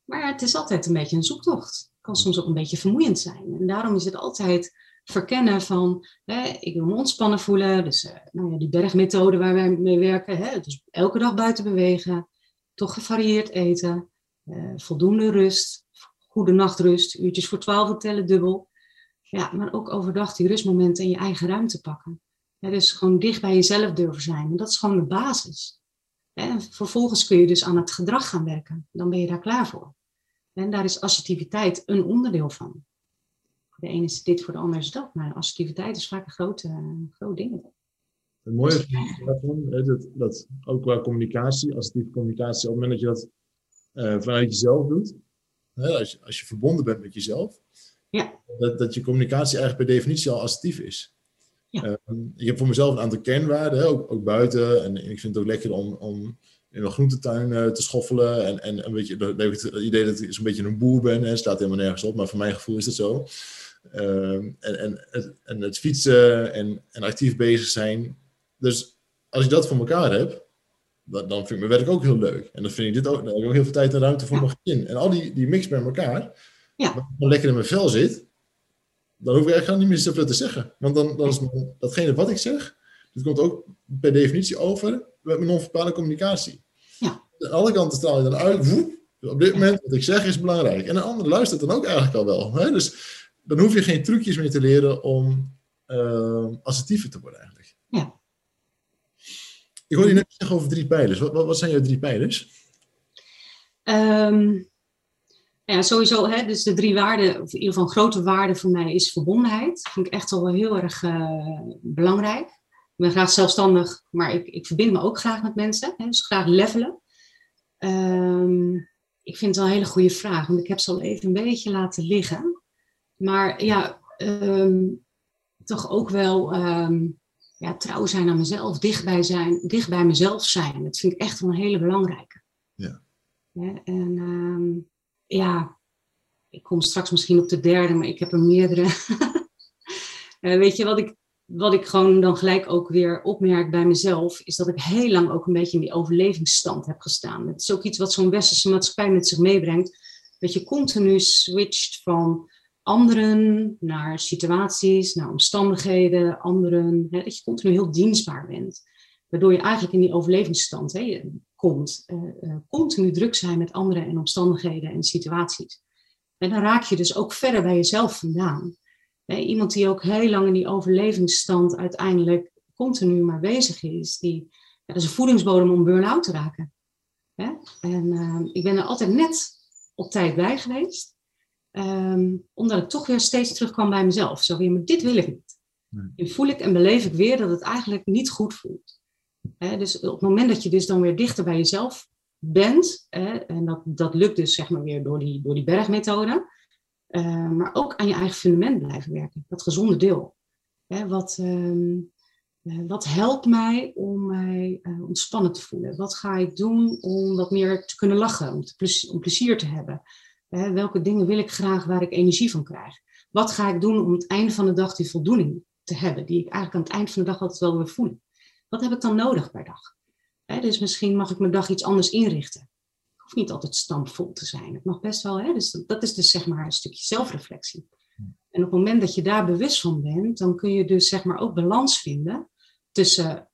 Maar het is altijd een beetje een zoektocht. Het kan soms ook een beetje vermoeiend zijn. En daarom is het altijd verkennen van, hè, ik wil me ontspannen voelen. Dus nou ja, die bergmethode waar wij mee werken. Hè, dus elke dag buiten bewegen toch gevarieerd eten, uh, voldoende rust, goede nachtrust, uurtjes voor twaalf tellen dubbel. Ja, maar ook overdag die rustmomenten in je eigen ruimte pakken. dus gewoon dicht bij jezelf durven zijn. En dat is gewoon de basis. En vervolgens kun je dus aan het gedrag gaan werken. Dan ben je daar klaar voor. En daar is assertiviteit een onderdeel van. Voor de ene is dit, voor de ander is dat. Maar assertiviteit is vaak een groot, groot ding. Het mooie daarvan, dat, dat ook qua communicatie, assertieve communicatie, op het moment dat je dat uh, vanuit jezelf doet, hè, als, je, als je verbonden bent met jezelf, ja. dat, dat je communicatie eigenlijk per definitie al assertief is. Ja. Um, ik heb voor mezelf een aantal kernwaarden, hè, ook, ook, buiten. En ik vind het ook lekker om, om in mijn groentetuin uh, te schoffelen. En, en een beetje, dan heb ik het idee dat ik zo'n beetje een boer ben. Het staat helemaal nergens op, maar voor mijn gevoel is het zo. Um, en, en, het, en het fietsen en, en actief bezig zijn. Dus als ik dat voor elkaar heb, dan, dan vind ik mijn werk ook heel leuk. En dan vind ik dit ook, dan heb ik ook heel veel tijd en ruimte voor mijn gezin. En al die, die mix bij elkaar, ja. als ik lekker in mijn vel zit, dan hoef ik eigenlijk niet meer zoveel te zeggen. Want dan, dan is datgene wat ik zeg, dat komt ook per definitie over met mijn non-verbale communicatie. Ja. Aan de andere kant straal je dan uit, woep, op dit moment wat ik zeg is belangrijk. En een ander luistert dan ook eigenlijk al wel. Hè? Dus dan hoef je geen trucjes meer te leren om uh, assertiever te worden eigenlijk. Ik hoorde je net zeggen over drie pijlers. Wat, wat, zijn jouw drie pijlers? Um, ja, sowieso, hè, dus de drie waarden, of in ieder geval grote waarde voor mij is verbondenheid. Dat vind ik echt wel heel erg uh, belangrijk. Ik ben graag zelfstandig, maar ik, ik verbind me ook graag met mensen. Hè, dus graag levelen. Um, ik vind het wel een hele goede vraag, want ik heb ze al even een beetje laten liggen. Maar ja, um, toch ook wel ja, trouw zijn aan mezelf, dicht bij, zijn, dicht bij mezelf zijn. Dat vind ik echt wel een hele belangrijke. Ja. ja en um, ja, ik kom straks misschien op de derde, maar ik heb er meerdere. uh, weet je, wat ik, wat ik gewoon dan gelijk ook weer opmerk bij mezelf, is dat ik heel lang ook een beetje in die overlevingsstand heb gestaan. Het is ook iets wat zo'n westerse maatschappij met zich meebrengt. Dat je continu switcht van anderen naar situaties, naar omstandigheden, anderen. Hè, dat je continu heel dienstbaar bent. Waardoor je eigenlijk in die overlevingsstand hè, komt. Uh, uh, continu druk zijn met anderen en omstandigheden en situaties. En dan raak je dus ook verder bij jezelf vandaan. Hè, iemand die ook heel lang in die overlevingsstand uiteindelijk continu maar bezig is. Die, dat is een voedingsbodem om burn-out te raken. Hè? En uh, ik ben er altijd net op tijd bij geweest. Um, omdat ik toch weer steeds terugkwam bij mezelf. Zo weer, maar dit wil ik niet. Nee. En voel ik en beleef ik weer dat het eigenlijk niet goed voelt. He, dus op het moment dat je dus dan weer dichter bij jezelf bent, he, en dat, dat lukt dus zeg maar weer door die, door die bergmethode, uh, maar ook aan je eigen fundament blijven werken, dat gezonde deel. He, wat, um, uh, wat helpt mij om mij uh, ontspannen te voelen? Wat ga ik doen om wat meer te kunnen lachen, om, te plezier, om plezier te hebben? Hè, welke dingen wil ik graag waar ik energie van krijg? Wat ga ik doen om het einde van de dag die voldoening te hebben, die ik eigenlijk aan het eind van de dag altijd wel weer voel? Wat heb ik dan nodig per dag? Hè, dus misschien mag ik mijn dag iets anders inrichten. Het hoeft niet altijd stampvol te zijn. Het mag best wel, hè? Dus dat is dus zeg maar een stukje zelfreflectie. En op het moment dat je daar bewust van bent, dan kun je dus zeg maar ook balans vinden tussen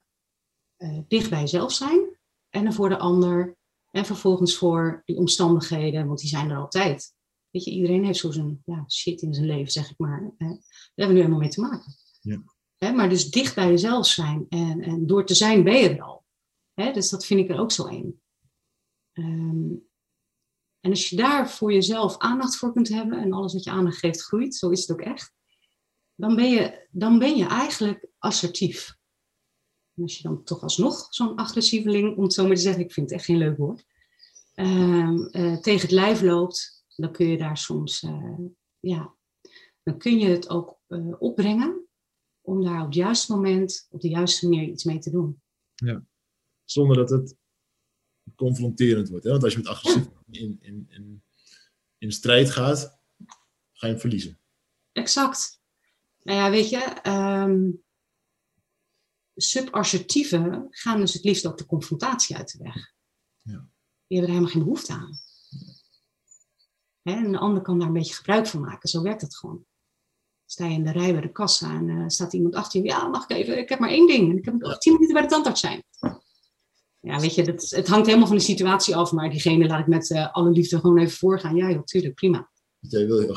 uh, dicht bij jezelf zijn en er voor de ander en vervolgens voor die omstandigheden, want die zijn er altijd. Weet je, iedereen heeft zo zijn ja, shit in zijn leven, zeg ik maar. Hè. Daar hebben we nu helemaal mee te maken. Ja. Hè, maar dus dicht bij jezelf zijn. En, en door te zijn ben je er al. Hè, dus dat vind ik er ook zo een. Um, en als je daar voor jezelf aandacht voor kunt hebben en alles wat je aandacht geeft groeit, zo is het ook echt, dan ben je, dan ben je eigenlijk assertief. En als je dan toch alsnog zo'n agressieveling, om het zo maar te zeggen, ik vind het echt geen leuk woord, uh, uh, tegen het lijf loopt, dan kun je daar soms, uh, ja, dan kun je het ook eh, opbrengen om daar op het juiste moment, op de juiste manier iets mee te doen. Ja, zonder dat het confronterend wordt. Hè? Want als je met agressief ja. in, in, in, in strijd gaat, ga je hem verliezen. Exact. Nou ja, weet je, um, subassertieven gaan dus het liefst ook de confrontatie uit de weg. Ja. Die hebben er helemaal geen behoefte aan. Hè, en de ander kan daar een beetje gebruik van maken. Zo werkt het gewoon. Sta je in de rij bij de kassa en uh, staat iemand achter je. Ja, mag ik even? Ik heb maar één ding. En ik heb nog tien minuten bij de tandarts zijn. Ja, weet je, dat, het hangt helemaal van de situatie af. Maar diegene laat ik met uh, alle liefde gewoon even voorgaan. Ja, joh, tuurlijk, prima. Jij wil je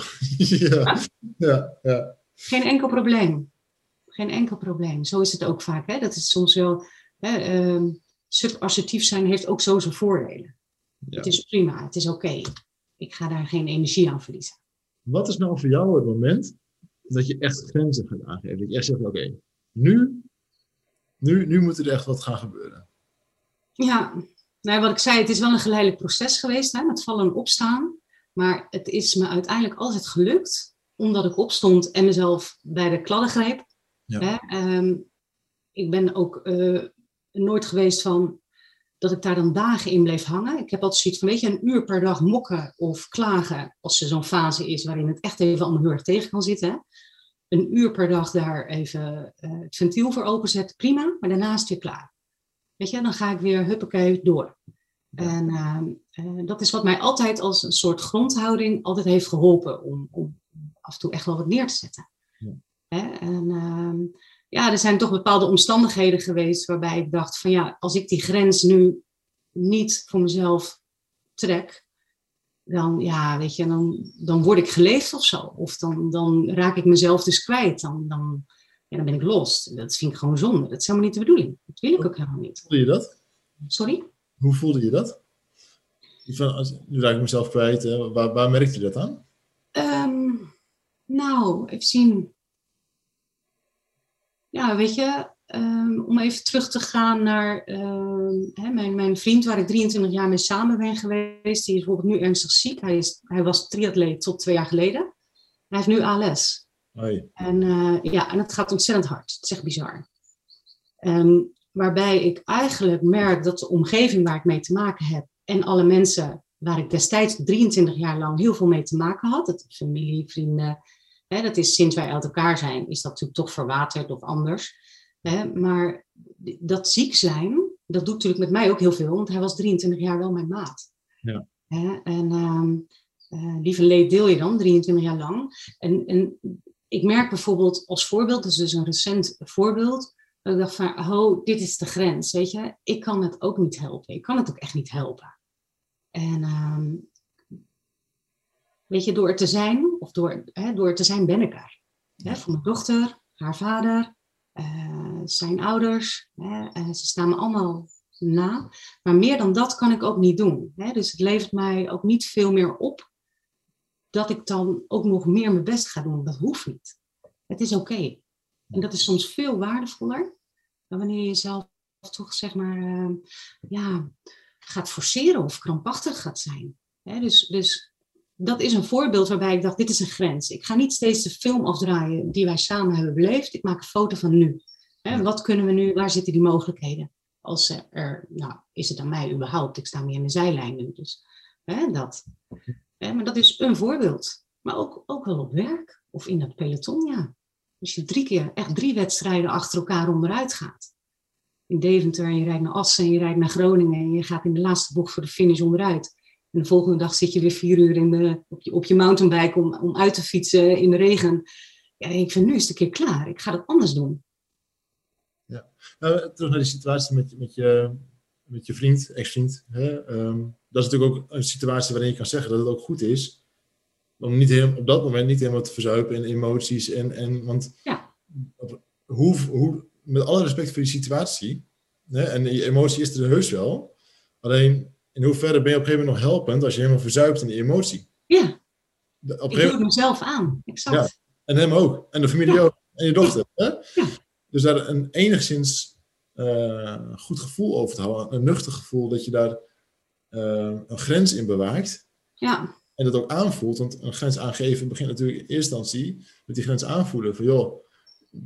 ja. ja, ja. Geen enkel probleem. Geen enkel probleem. Zo is het ook vaak. Hè? Dat is soms wel. Hè, ehm, subassertief zijn heeft ook zo zijn voordelen. Ja. Het is prima, het is oké. Ik ga daar geen energie aan verliezen. Wat is nou voor jou het moment dat je echt grenzen gaat aangeven? Dat je echt zegt, oké, nu, nu, nu moet er echt wat gaan gebeuren. Ja, nou, wat ik zei, het is wel een geleidelijk proces geweest, hè, met vallen en opstaan. Maar het is me uiteindelijk altijd gelukt, omdat ik opstond en mezelf bij de kladden greep. Ja. Hè, ehm, ik ben ook eh, nooit geweest van dat ik daar dan dagen in bleef hangen. Ik heb altijd zoiets van, weet je, een uur per dag mokken of klagen, als er zo'n fase is waarin het echt even allemaal heel erg tegen kan zitten. Hè. Een uur per dag daar even eh, het ventiel voor openzetten, prima, maar daarna is het weer klaar. Weet je, dan ga ik weer huppakee door. En ehm, eh, dat is wat mij altijd als een soort grondhouding altijd heeft geholpen om, om af en toe echt wel wat neer te zetten. Hè? En ehm, ja, er zijn toch bepaalde omstandigheden geweest waarbij ik dacht van ja, als ik die grens nu niet voor mezelf trek, dan, ja, weet je, dan, dan word ik geleefd of zo. Of dan, dan raak ik mezelf dus kwijt. Dan, dan, ja, dan ben ik los. Dat vind ik gewoon zonde. Dat is helemaal niet de bedoeling. Dat wil ik ook helemaal niet. Voelde je dat? Sorry? Hoe voelde je dat? Van, als, nu raak ik mezelf kwijt. Hè? Waar, waar merkte je dat aan? Ehm, nou, even zien. Ja, weet je, ehm, om even terug te gaan naar ehm, hè, mijn, mijn vriend waar ik 23 jaar mee samen ben geweest. Die is bijvoorbeeld nu ernstig ziek. Hij, is, hij was triatleet tot twee jaar geleden. Hij heeft nu ALS. Hoi. En eh, ja, en het gaat ontzettend hard. Het is echt bizar. Ehm, waarbij ik eigenlijk merk dat de omgeving waar ik mee te maken heb en alle mensen waar ik destijds 23 jaar lang heel veel mee te maken had, het familie, vrienden, hè, dat is sinds wij uit elkaar zijn, is dat natuurlijk toch verwaterd of anders. Hè, maar dat ziek zijn, dat doet natuurlijk met mij ook heel veel, want hij was 23 jaar wel mijn maat. Ja. Hè, en eh, lieve leed deel je dan, 23 jaar lang. En, en ik merk bijvoorbeeld als voorbeeld, dat is dus een recent voorbeeld, dat ik dacht van, oh, dit is de grens, weet je. Ik kan het ook niet helpen. Ik kan het ook echt niet helpen. En ehm, weet je, door te zijn, of door, hè, door te zijn ben ik er. Hè, voor mijn dochter, haar vader, eh, zijn ouders. Hè, eh, ze staan me allemaal na. Maar meer dan dat kan ik ook niet doen. Hè. Dus het levert mij ook niet veel meer op dat ik dan ook nog meer mijn best ga doen. Dat hoeft niet. Het is oké. En dat is soms veel waardevoller dan wanneer je jezelf toch zeg maar eh, ja, gaat forceren of krampachtig gaat zijn. Dus, dus dat is een voorbeeld waarbij ik dacht, dit is een grens. Ik ga niet steeds de film afdraaien die wij samen hebben beleefd. Ik maak een foto van nu. Wat kunnen we nu, waar zitten die mogelijkheden? Als er, nou, is het aan mij überhaupt? Ik sta meer in de zijlijn nu. Dus dat. Maar dat is een voorbeeld. Maar ook, ook wel op werk of in dat peloton, ja. Als je drie keer, echt drie wedstrijden achter elkaar onderuit gaat. In Deventer en je rijdt naar Assen en je rijdt naar Groningen en je gaat in de laatste bocht voor de finish onderuit. En de volgende dag zit je weer vier uur in de, op, je, op je mountainbike om, om uit te fietsen in de regen. Ja, ik vind nu is het een keer klaar. Ik ga dat anders doen. Nou, terug naar die situatie met, met, je, met je vriend, ex-vriend. Hè? ehm, dat is natuurlijk ook een situatie waarin je kan zeggen dat het ook goed is. Om niet op dat moment niet helemaal te verzuipen in emoties. En, en, want Ja. op- hoe, hoe, met alle respect voor die situatie. Hè, en die emotie is er heus wel. Alleen in hoeverre ben je op een gegeven moment nog helpend als je helemaal verzuipt in die emotie. Ja, De- Op ik gegeven doe het mezelf aan. Exact. Ja. En hem ook. En de familie Ja. ook. En je dochter. Hè? Ja. Dus daar een enigszins eh, goed gevoel over te houden. Een nuchter gevoel dat je daar eh, een grens in bewaakt. ja. En dat ook aanvoelt. Want een grens aangeven begint natuurlijk in eerste instantie met die grens aanvoelen. Van joh,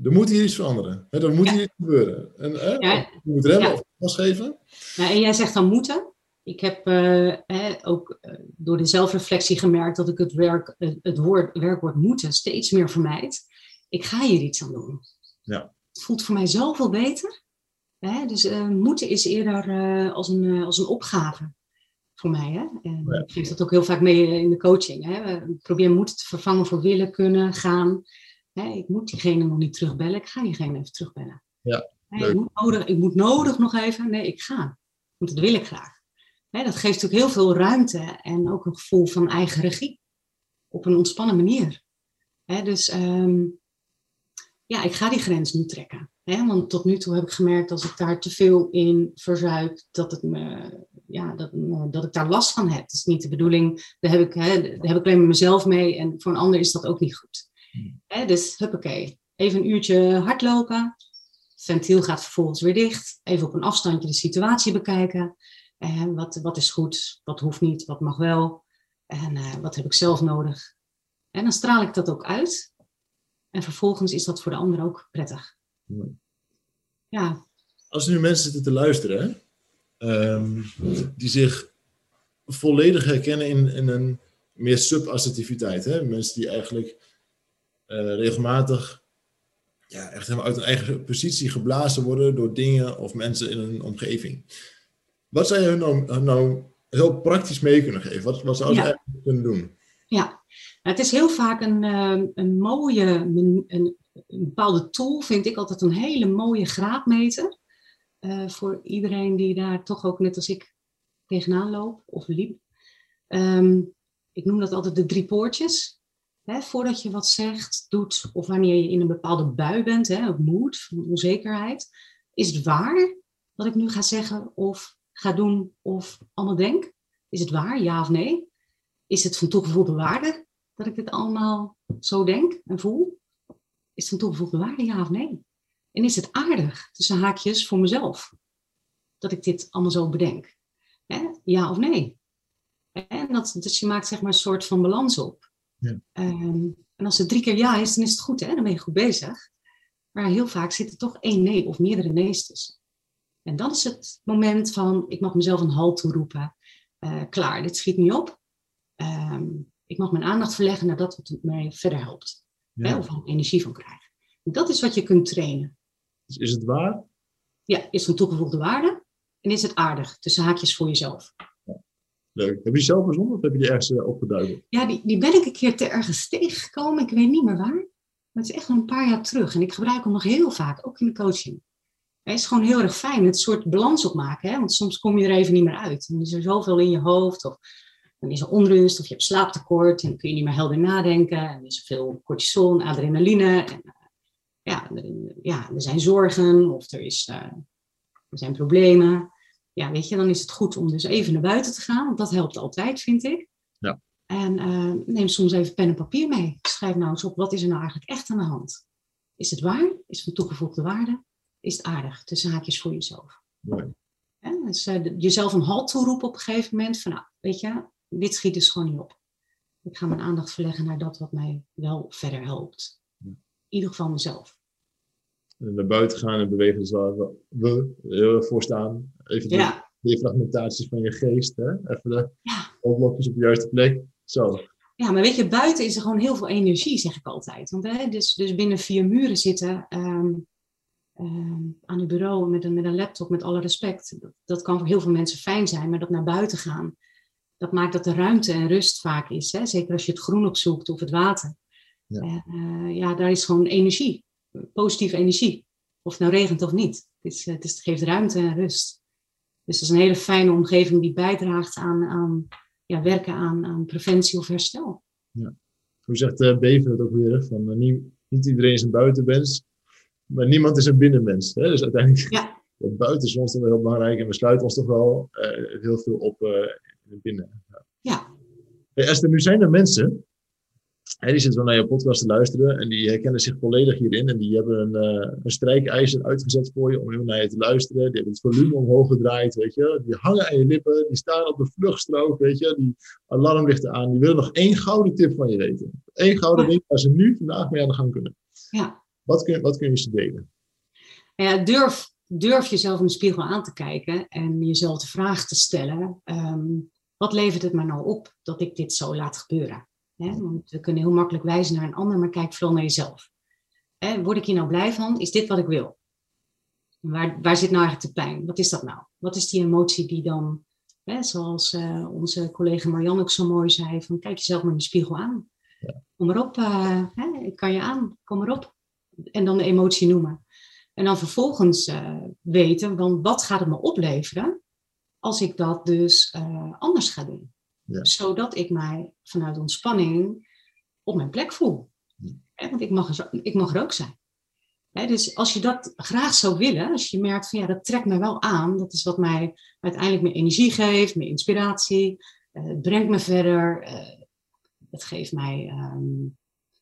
er moet hier iets veranderen. Hè, er moet Ja. hier iets gebeuren. En, hè, Ja. Je moet remmen Ja. of gas geven. Nou, en jij zegt dan moeten. Ik heb eh, ook eh, door de zelfreflectie gemerkt dat ik het, werk, eh, het woord, werkwoord moeten steeds meer vermijd. Ik ga hier iets aan doen. Ja. Het voelt voor mij zoveel beter. Hè? Dus moeten is eerder als, een, als een opgave voor mij. Hè? En Ja. Ik geef dat ook heel vaak mee in de coaching. Hè? We proberen moeten te vervangen voor willen, kunnen, gaan. Hè? Ik moet diegene nog niet terugbellen. Ik ga diegene even terugbellen. Ja, ik, moet nodig, ik moet nodig nog even. Nee, ik ga. Want dat wil ik graag. Hè, dat geeft natuurlijk heel veel ruimte en ook een gevoel van eigen regie. Op een ontspannen manier. Hè, dus ehm, ja, ik ga die grens nu trekken. Hè? Want tot nu toe heb ik gemerkt als ik daar te veel in verzuip, dat, het me, ja, dat, dat ik daar last van heb. Dat is niet de bedoeling. Daar heb, ik, hè, daar heb ik alleen maar mezelf mee en voor een ander is dat ook niet goed. Hmm. Hè? Dus huppakee, even een uurtje hardlopen. Het ventiel gaat vervolgens weer dicht. Even op een afstandje de situatie bekijken. En wat, wat is goed, wat hoeft niet, wat mag wel. En uh, wat heb ik zelf nodig. En dan straal ik dat ook uit. En vervolgens is dat voor de ander ook prettig. Ja. Als nu mensen zitten te luisteren, um, die zich volledig herkennen in, in een meer subassertiviteit. Hè? Mensen die eigenlijk uh, regelmatig ja, echt helemaal uit hun eigen positie geblazen worden door dingen of mensen in een omgeving. Wat zou je hun nou, nou heel praktisch mee kunnen geven? Wat, wat zou ze eigenlijk kunnen doen? Ja, het is heel vaak een, ehm, een mooie, een, een, bepaalde tool, vind ik altijd een hele mooie graadmeter. Uh, voor iedereen die daar toch ook net als ik tegenaan loopt of liep. Ehm, ik noem dat altijd de drie poortjes. Hè, voordat je wat zegt, doet of wanneer je in een bepaalde bui bent, hè, of moed, onzekerheid. Is het waar wat ik nu ga zeggen of ga doen of allemaal denk? Is het waar, ja of nee? Is het van toegevoegde waarde dat ik dit allemaal zo denk en voel? Is het van toegevoegde waarde, ja of nee? En is het aardig, tussen haakjes, voor mezelf, dat ik dit allemaal zo bedenk? Hè? Ja of nee? En dat, dus je maakt zeg maar een soort van balans op. Ja. Ehm, en als het drie keer ja is, dan is het goed, hè? dan ben je goed bezig. Maar heel vaak zit er toch één nee of meerdere nee's tussen. En dan is het moment van, ik mag mezelf een halt toeroepen. Uh, klaar, dit schiet niet op. Ehm, ik mag mijn aandacht verleggen naar dat wat mij verder helpt. Hè, of energie van krijg. dat is wat je kunt trainen. Dus is het waar? Ja, is van toegevoegde waarde. En is het aardig, tussen haakjes voor jezelf. Leuk. Heb je zelf verzonnen of heb je die ergens uh, opgeduid? Ja, die, die ben ik een keer te ergens tegengekomen. Ik weet niet meer waar. Maar het is echt al een paar jaar terug. En ik gebruik hem nog heel vaak, ook in de coaching. Het is gewoon heel erg fijn. Het soort balans opmaken. Hè? Want soms kom je er even niet meer uit. Dan is er zoveel in je hoofd. Of dan is er onrust. Of je hebt slaaptekort. En dan kun je niet meer helder nadenken. En er is veel cortisol adrenaline. En, uh, ja, er, ja, er zijn zorgen. Of er, is, uh, er zijn problemen. Ja, weet je, dan is het goed om dus even naar buiten te gaan. Want dat helpt altijd, vind ik. Ja. En uh, neem soms even pen en papier mee. Schrijf nou eens op, wat is er nou eigenlijk echt aan de hand? Is het waar? Is het van toegevoegde waarde? Is het aardig, tussen haakjes voor jezelf. dus uh, jezelf een halt toeroepen op een gegeven moment van, nou, weet je, dit schiet dus gewoon niet op. Ik ga mijn aandacht verleggen naar dat wat mij wel verder helpt. In ieder geval mezelf. En naar buiten gaan en bewegen is waar we heel voor staan. Even ja. de, fragmentaties van je geest, hè? even de ja. op de juiste plek. Zo. Ja, maar weet je, buiten is er gewoon heel veel energie, zeg ik altijd. Want hè, dus, dus binnen vier muren zitten, ehm, Ehm, aan uw bureau met een, met een laptop, met alle respect. Dat, dat, kan voor heel veel mensen fijn zijn, maar dat naar buiten gaan, dat maakt dat er ruimte en rust vaak is. Hè? Zeker als je het groen opzoekt of het water. Ja. Uh, ja, daar is gewoon energie, positieve energie. Of het nou regent of niet. Het, is, het, is, het geeft ruimte en rust. Dus dat is een hele fijne omgeving die bijdraagt aan, aan ja, werken aan, aan preventie of herstel. Ja. Hoe zegt uh, Bever het ook weer? Van, niet, niet iedereen is een buitenwens, maar niemand is een binnenmens. Hè? Dus uiteindelijk, ja. buiten is ons wel heel belangrijk en we sluiten ons toch wel uh, heel veel op uh, binnen. Ja. ja. Hey Esther, nu zijn er mensen, hè, die zitten wel naar je podcast te luisteren en die herkennen zich volledig hierin en die hebben een, uh, een strijkijzer uitgezet voor je om heel naar je te luisteren. Die hebben het volume omhoog gedraaid, weet je. Die hangen aan je lippen, die staan op de vluchtstrook, weet je. Die alarmlichten aan, die willen nog één gouden tip van je weten. Eén gouden ding waar ze nu vandaag mee aan de gang kunnen. Ja. Wat kun, wat kun je ze delen? Ja, durf, durf jezelf in de spiegel aan te kijken en jezelf de vraag te stellen: ehm, wat levert het me nou op dat ik dit zo laat gebeuren? want we kunnen heel makkelijk wijzen naar een ander, maar kijk vooral naar jezelf. word ik hier nou blij van? Is dit wat ik wil? Waar, waar zit nou eigenlijk de pijn? Wat is dat nou? Wat is die emotie die dan, zoals uh, onze collega Marianne ook zo mooi zei, van kijk jezelf maar in de spiegel aan. Ja. Kom maar op, uh, ik kan je aan, kom maar op en dan de emotie noemen. En dan vervolgens uh, weten, van wat gaat het me opleveren als ik dat dus uh, anders ga doen. Ja. Zodat ik mij vanuit ontspanning op mijn plek voel. Ja. Want ik mag, er, ik mag er ook zijn. dus als je dat graag zou willen, als je merkt van ja, dat trekt me wel aan, dat is wat mij uiteindelijk meer energie geeft, meer inspiratie, uh, het brengt me verder, het geeft mij ehm,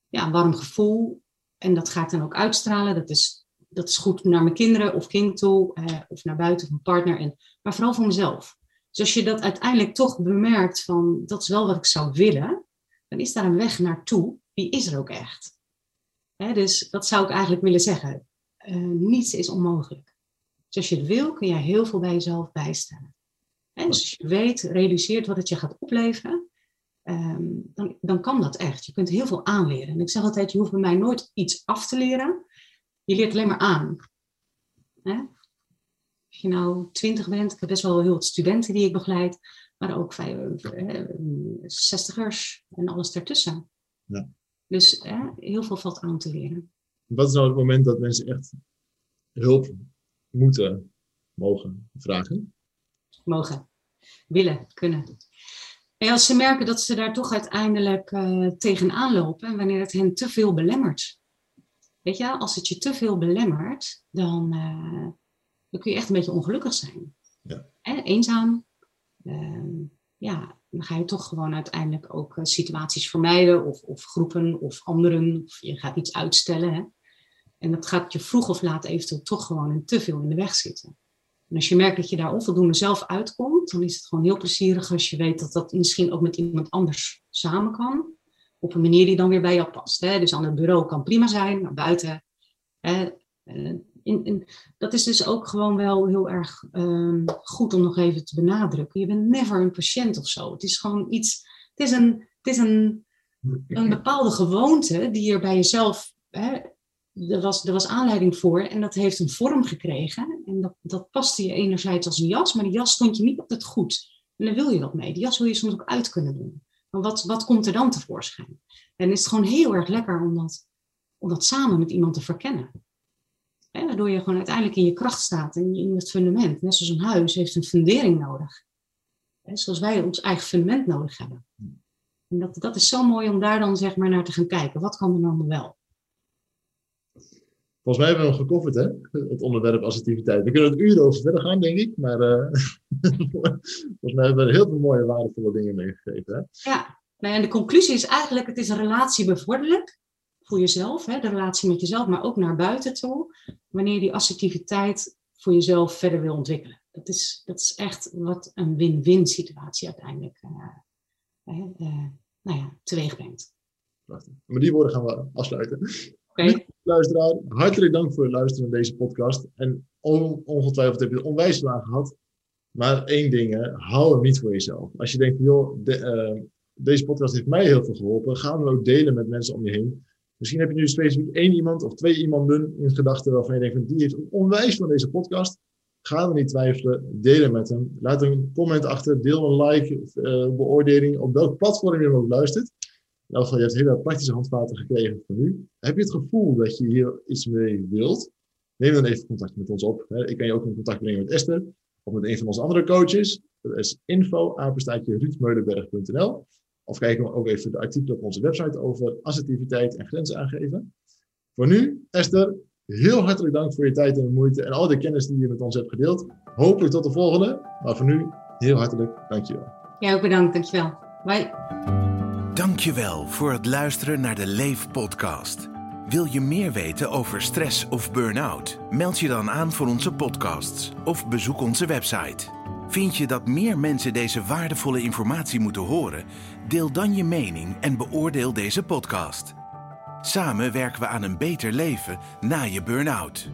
ja, een warm gevoel en dat ga ik dan ook uitstralen. Dat is, dat is goed naar mijn kinderen of kind toe, uh, of naar buiten van partner, en, maar vooral voor mezelf. Dus als je dat uiteindelijk toch bemerkt van dat is wel wat ik zou willen, dan is daar een weg naartoe, die is er ook echt dus dat zou ik eigenlijk willen zeggen. Uh, niets is onmogelijk. Dus als je het wil, kun je heel veel bij jezelf bijstellen. dus als je weet, realiseert wat het je gaat opleveren, ehm, dan, dan kan dat echt. Je kunt heel veel aanleren. En ik zeg altijd, je hoeft bij mij nooit iets af te leren. Je leert alleen maar aan. Als je nou twintig bent, ik heb best wel heel wat studenten die ik begeleid, maar ook eh, zestigers en alles ertussen. Ja. Dus heel veel valt aan te leren. Wat is nou het moment dat mensen echt hulp moeten, mogen vragen? Mogen, willen, kunnen. En als ze merken dat ze daar toch uiteindelijk uh, tegenaan lopen en wanneer het hen te veel belemmert. Weet je, als het je te veel belemmert, dan, uh, dan kun je echt een beetje ongelukkig zijn. Ja. eenzaam. Uh, ja, dan ga je toch gewoon uiteindelijk ook eh, situaties vermijden of, of, groepen of anderen. Of je gaat iets uitstellen. Hè? En dat gaat je vroeg of laat eventueel toch gewoon te veel in de weg zitten. En als je merkt dat je daar onvoldoende zelf uitkomt, dan is het gewoon heel plezierig als je weet dat dat misschien ook met iemand anders samen kan. Op een manier die dan weer bij jou past. Hè? Dus aan het bureau kan prima zijn, maar buiten. Hè? Eh, dat is dus ook gewoon wel heel erg um, goed om nog even te benadrukken. Je bent never een patiënt of zo. Het is gewoon iets, het is een, het is een, een bepaalde gewoonte die er bij jezelf, hè, er, was, er was aanleiding voor en dat heeft een vorm gekregen. En dat, dat paste je enerzijds als een jas, maar die jas stond je niet altijd goed. En daar wil je wat mee. Die jas wil je soms ook uit kunnen doen. Maar wat, wat komt er dan tevoorschijn? En is het gewoon heel erg lekker om dat, om dat samen met iemand te verkennen. Waardoor je gewoon uiteindelijk in je kracht staat, in, in het fundament. Net zoals een huis heeft een fundering nodig. Zoals wij ons eigen fundament nodig hebben. En dat, dat is zo mooi om daar dan zeg maar naar te gaan kijken. Wat kan er dan wel? Volgens mij hebben we hem gecoverd, hè? Het onderwerp assertiviteit. We kunnen het uren over verder gaan, denk ik. Maar uh, volgens mij hebben we heel veel mooie, waardevolle dingen meegegeven. Hè? Ja, nou, en de conclusie is eigenlijk: het is een relatiebevorderlijk voor jezelf, hè, de relatie met jezelf, maar ook naar buiten toe, wanneer je die assertiviteit voor jezelf verder wil ontwikkelen. Dat is, dat is echt wat een win-win situatie uiteindelijk uh, uh, nou ja, teweeg brengt. Prachtig. Met die woorden gaan we afsluiten. Okay. Luisteraar, hartelijk dank voor het luisteren naar deze podcast. En ongetwijfeld heb je onwijs aan gehad. Maar één ding, hou hem niet voor jezelf. Als je denkt, joh, de, uh, deze podcast heeft mij heel veel geholpen, ga hem ook delen met mensen om je heen. Misschien heb je nu specifiek één iemand of twee iemanden in gedachten waarvan je denkt, die heeft onwijs van deze podcast. Ga er niet twijfelen, deel hem met hem. Laat een comment achter, deel een like, uh, beoordeling op welk platform je hem ook luistert. Geval, je hebt hele praktische handvaten gekregen van nu. Heb je het gevoel dat je hier iets mee wilt? Neem dan even contact met ons op. Ik kan je ook in contact brengen met Esther of met een van onze andere coaches. Dat is info of kijk ook even de artikelen op onze website over assertiviteit en grenzen aangeven. Voor nu, Esther, heel hartelijk dank voor je tijd en moeite en al de kennis die je met ons hebt gedeeld. Hopelijk tot de volgende. Maar voor nu, heel hartelijk dankjewel. Ja, ook bedankt. Dankjewel. Bye. Dankjewel voor het luisteren naar de Leef podcast. Wil je meer weten over stress of burn-out? Meld je dan aan voor onze podcasts of bezoek onze website. Vind je dat meer mensen deze waardevolle informatie moeten horen? Deel dan je mening en beoordeel deze podcast. Samen werken we aan een beter leven na je burn-out.